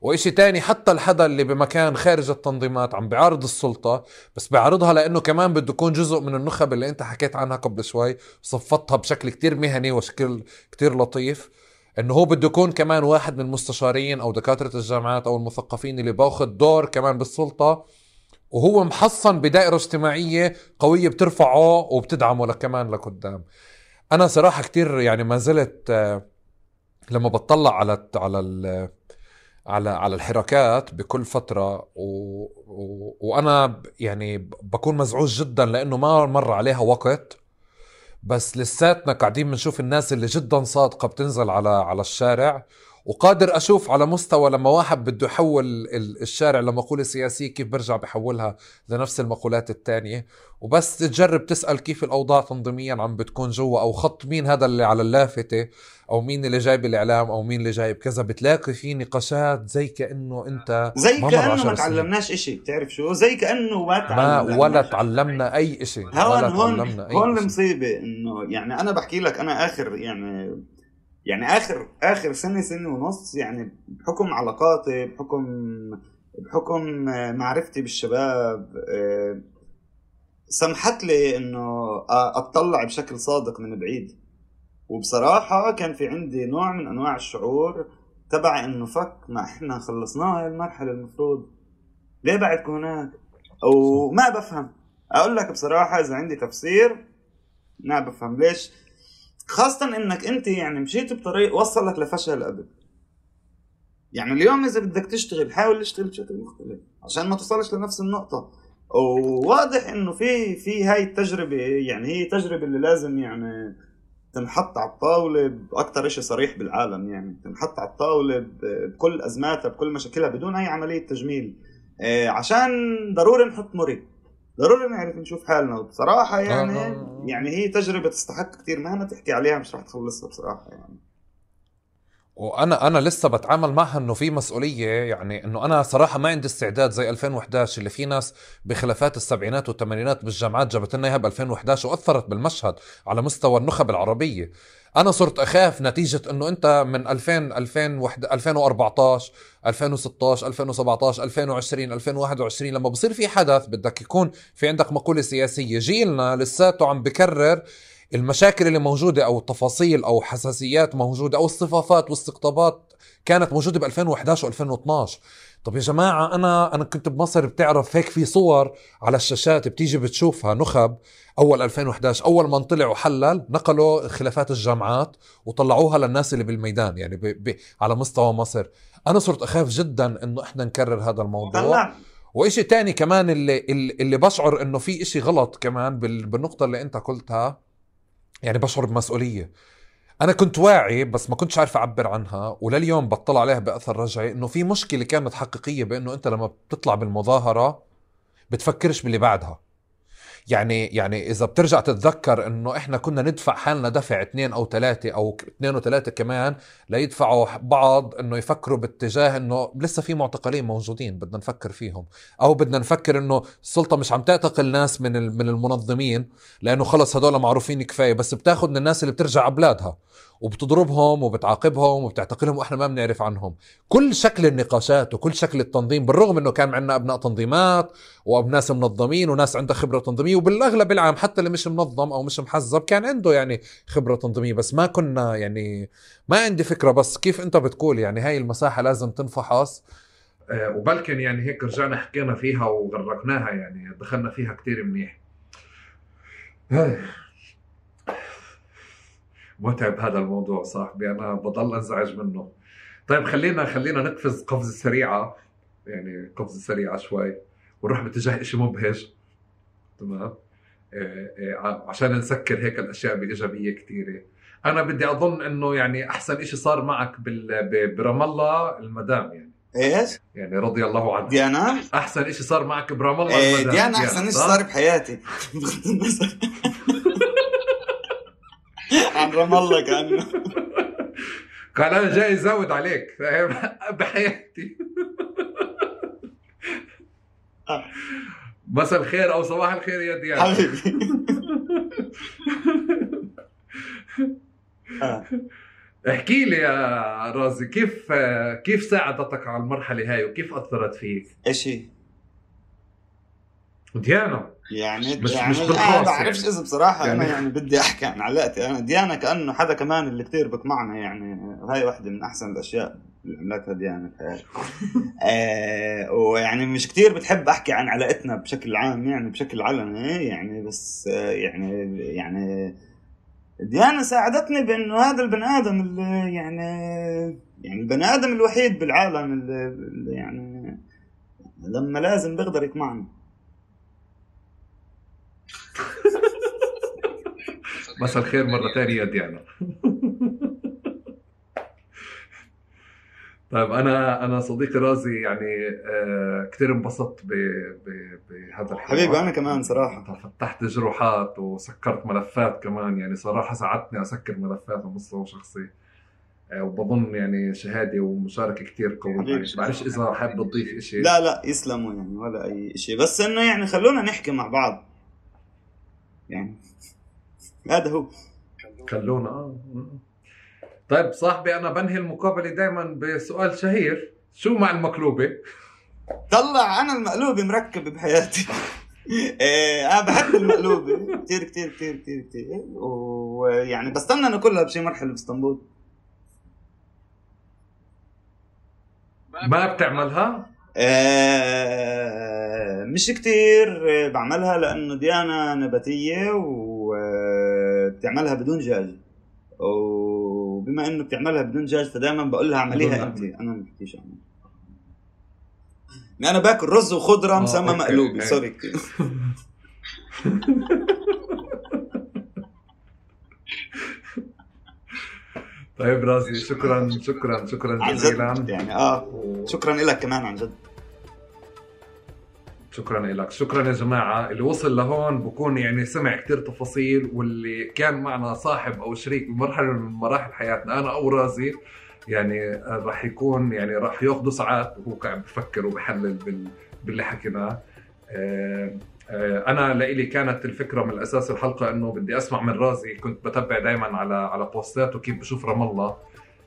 وإشي تاني حتى الحدا اللي بمكان خارج التنظيمات عم بيعارض السلطة بس بيعارضها لأنه كمان بده يكون جزء من النخب اللي أنت حكيت عنها قبل شوي صفتها بشكل كتير مهني وشكل كتير لطيف. إنه هو بده يكون كمان واحد من المستشارين أو دكاترة الجامعات أو المثقفين اللي بأخذ دور كمان بالسلطة وهو محصن بدائرة اجتماعية قوية بترفعه وبتدعمه لكمان لقدام. أنا صراحة كتير يعني ما زلت آه، لما بطلع على على على على الحركات بكل فترة و... و... وأنا يعني بكون مزعوج جدا لأنه ما مر عليها وقت بس لساتنا قاعدين بنشوف الناس اللي جدا صادقة بتنزل على على الشارع. وقادر أشوف على مستوى لما واحد بده يحول ال- الشارع لمقوله سياسيه كيف برجع بحولها لنفس المقولات الثانية وبس تجرب تسأل كيف الأوضاع تنظيميا عم بتكون جوا أو خط مين هذا اللي على اللافتة أو مين اللي جايب الإعلام أو مين اللي جايب كذا. بتلاقي في نقاشات زي كأنه أنت زي ما كأنه ما. تعلمناش إشي بتعرف شو؟ زي كأنه ما ما تعلمنا. ولا تعلمنا أي شيء هون هون هون شيء المصيبة إنه يعني أنا بحكي لك أنا آخر يعني يعني آخر آخر سنة سنة ونص يعني بحكم علاقاتي بحكم بحكم معرفتي بالشباب آه، سمحت لي إنه أطلع بشكل صادق من بعيد. وبصراحة كان في عندي نوع من أنواع الشعور تبع إنه فك ما إحنا خلصناها هاي المرحلة المفروض. ليه بعدكم هناك؟ أو ما بفهم. أقول لك بصراحة إذا عندي تفسير ما بفهم ليش. خاصة إنك أنت يعني مشيت بطريق وصلك لفشل قبل يعني اليوم إذا بدك تشتغل حاول تشتغل بشكل مختلف عشان ما توصلش لنفس النقطة. وواضح إنه في في هاي التجربة يعني هي تجربة اللي لازم يعني تنحط على الطاولة بأكتر إشي صريح بالعالم. يعني تنحط على الطاولة بكل أزماتها بكل مشاكلها بدون أي عملية تجميل. آه، عشان ضروري نحط مري ضروري نعرف نشوف حالنا. وبصراحة يعني آه. يعني هي تجربة تستحق كتير. مهما تحكي عليها مش رح تخلصها بصراحة يعني. وأنا أنا لسه بتعامل معها إنه في مسؤولية يعني إنه أنا صراحة ما عندي استعداد زي 2011 اللي في ناس بخلافات السبعينات والثمانينات بالجامعات جابت لنا إياها ب 2011 وأثرت بالمشهد على مستوى النخب العربية. أنا صرت أخاف نتيجة إنه أنت من 2000 2001 2014 2016 2017 2020 2021 لما بصير في حدث بدك يكون في عندك مقولة سياسية. جيلنا لساته عم بكرر المشاكل اللي موجودة أو التفاصيل أو حساسيات موجودة أو الصفافات والاستقطابات كانت موجودة ب 2011 و2012 طب يا جماعة أنا أنا كنت بمصر بتعرف هيك في صور على الشاشات بتيجي بتشوفها نخب. أول 2011 أول ما طلع وحلل نقلوا خلافات الجامعات وطلعوها للناس اللي بالميدان يعني ب ب على مستوى مصر. أنا صرت أخاف جدا إنه إحنا نكرر هذا الموضوع. طلع وإشي تاني كمان اللي اللي بشعر إنه في إشي غلط كمان بال- بالنقطة اللي أنت قلتها يعني بشعر بمسؤولية. أنا كنت واعي بس ما كنتش عارف أعبر عنها ولليوم بطلع عليها بأثر رجعي إنه في مشكلة كانت حقيقية بإنه أنت لما بتطلع بالمظاهرة بتفكرش باللي بعدها. يعني يعني إذا بترجع تتذكر إنه إحنا كنا ندفع حالنا دفع اثنين أو ثلاثة أو اثنين وثلاثة كمان ليدفعوا بعض إنه يفكروا باتجاه إنه لسه في معتقلين موجودين بدنا نفكر فيهم. أو بدنا نفكر إنه السلطة مش عم تعتقل ناس من من المنظمين لأنه خلص هدول معروفين كفاية بس بتاخذ من الناس اللي بترجع بلادها. وبتضربهم وبتعاقبهم وبتعتقلهم وإحنا ما بنعرف عنهم. كل شكل النقاشات وكل شكل التنظيم بالرغم إنه كان عندنا أبناء تنظيمات وناس منظمين وناس عندها خبرة تنظيمية وبالأغلب العام حتى اللي مش منظم أو مش محزب كان عنده يعني خبرة تنظيمية. بس ما كنا يعني ما عندي فكرة بس كيف أنت بتقول يعني هاي المساحة لازم تنفحص. آه، وبلكن يعني هيك رجعنا حكينا فيها وغرقناها يعني دخلنا فيها كتير منيح. متعب هذا الموضوع صاحبي أنا بضل أنزعج منه. طيب خلينا خلينا نقفز قفزة سريعة يعني قفزة سريعة شوي ونروح باتجاه شيء مبهج. تمام؟ آه، آه، عشان نسكر هيك الأشياء بإيجابية كثيره أنا بدي أظن إنه يعني أحسن شيء صار معك بال- برام الله المدام يعني. إيش؟ يعني رضي الله عنها. ديانا؟ أحسن شيء صار معك برام الله إيه المدام ديانا أحسن شيء؟ صار بحياتي. عن رام الله كانه قال أنا جاي أزود عليك فاهم بحياتي. مساء الخير أو صباح الخير يا ديانا حبيبي آه. احكي لي يا رازي كيف كيف ساعدتك على المرحلة هاي وكيف أثرت فيك إيش هي؟ ديانا. يعني مش- يعني مش بالخاص ما بعرفش يعني. إذا بصراحة يعني- أنا يعني بدي أحكي عن علاقتي أنا. ديانا كأنه حدا كمان اللي كتير بقمعنا يعني. هاي واحدة من أحسن الأشياء اللي عملتها ديانا بحياتي آه ويعني مش كتير بتحب أحكي عن علاقتنا بشكل عام يعني بشكل علني يعني بس آه يعني يعني ديانا ساعدتني بإنه هذا البني آدم اللي يعني يعني البني آدم الوحيد بالعالم اللي, اللي يعني لما لازم بيقدر يقمعني. مساء الخير مرة ثانية يا ديانا. طيب أنا أنا صديقي رازي يعني آه كثير انبسطت بهذا الحوار. حبيبي أنا كمان صراحة. فتحت جروحات وسكرت ملفات كمان يعني صراحة ساعدتني أسكر ملفات على مستوى شخصي آه، وبظن يعني شهادة ومشاركة كثير قوية. يعني بعرفش إذا حابب تضيف شيء لا لا يسلموا يعني ولا أي شيء بس إنه يعني خلونا نحكي مع بعض. يعني هذا هو. خلونا آه. طيب صاحبي أنا بنهي المقابلة دائما بسؤال شهير. شو مع المقلوبة؟ طلع أنا المقلوبة مركب بحياتي. إيه، أنا بحب المقلوبة. كثير كثير كثير كثير كثير ويعني بستنى ناكلها بشي مرحلة بإسطنبول. ما بتعملها؟ آه، مش كتير بعملها لأنه ديانة نباتية وبتعملها بدون دجاج وبما إنه بتعملها بدون دجاج فدائما بقول لها اعمليها أنت. أنا ما بديش اعمل أنا باكل رز وخضرة آه، مسمى. مقلوبه. سوري طيب رازي شكرا شكرا شكرا جزيلا. يعني آه شكرا لك كمان عن جد. شكرا لك شكرا يا جماعة. اللي وصل لهون بكون يعني سمع كتير تفاصيل واللي كان معنا صاحب أو شريك بمرحلة من مراحل حياتنا أنا أو رازي يعني راح يكون يعني راح ياخذوا ساعات وهو قاعد بفكر وبحلل بال... باللي حكيناه. آه، آه، أنا لإلي كانت الفكرة من الأساس الحلقة إنه بدي أسمع من رازي. كنت بتابع دائما على على بوستاته كيف بشوف رام الله.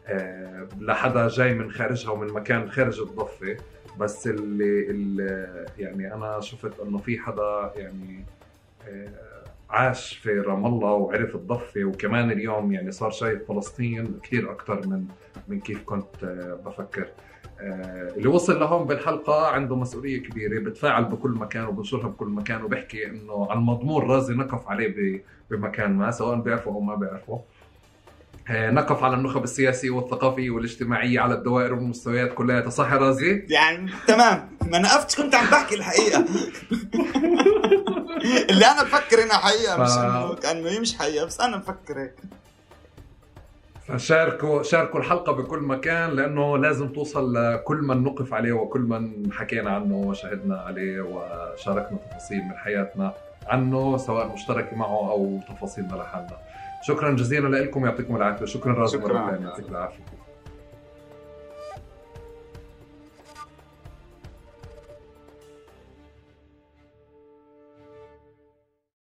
آه، لحدا جاي من خارجها ومن مكان خارج الضفة. بس اللي, اللي يعني أنا شفت إنه في حدا يعني آه، عاش في رام الله وعرف الضفة وكمان اليوم يعني صار شايف فلسطين كثير أكثر من من كيف كنت آه، بفكر. آه، اللي وصل لهون بالحلقة عنده مسؤولية كبيرة بتفاعل بكل مكان وبنشرها بكل مكان وبحكي إنه المضمون رازي نقف عليه بمكان ما سواء بيعرفه أو ما بيعرفه. نقف على النخب السياسيه والثقافيه والاجتماعيه على الدوائر والمستويات كلها. صح يا رازي؟ يعني تمام. ما نقفتش كنت عم بحكي الحقيقة. اللي أنا بفكر إنها حقيقة مش ف- إنه كانه هي مش حقيقة بس أنا بفكر هيك. فشاركوا شاركوا الحلقة بكل مكان لأنه لازم توصل لكل من نقف عليه وكل من حكينا عنه وشهدنا عليه وشاركنا تفاصيل من حياتنا عنه سواء مشتركة معه أو تفاصيلنا لحالنا شكرا جزيلا لكم يعطيكم العافية شكرا رازي شكراً. مرة ثانية يعطيك العافية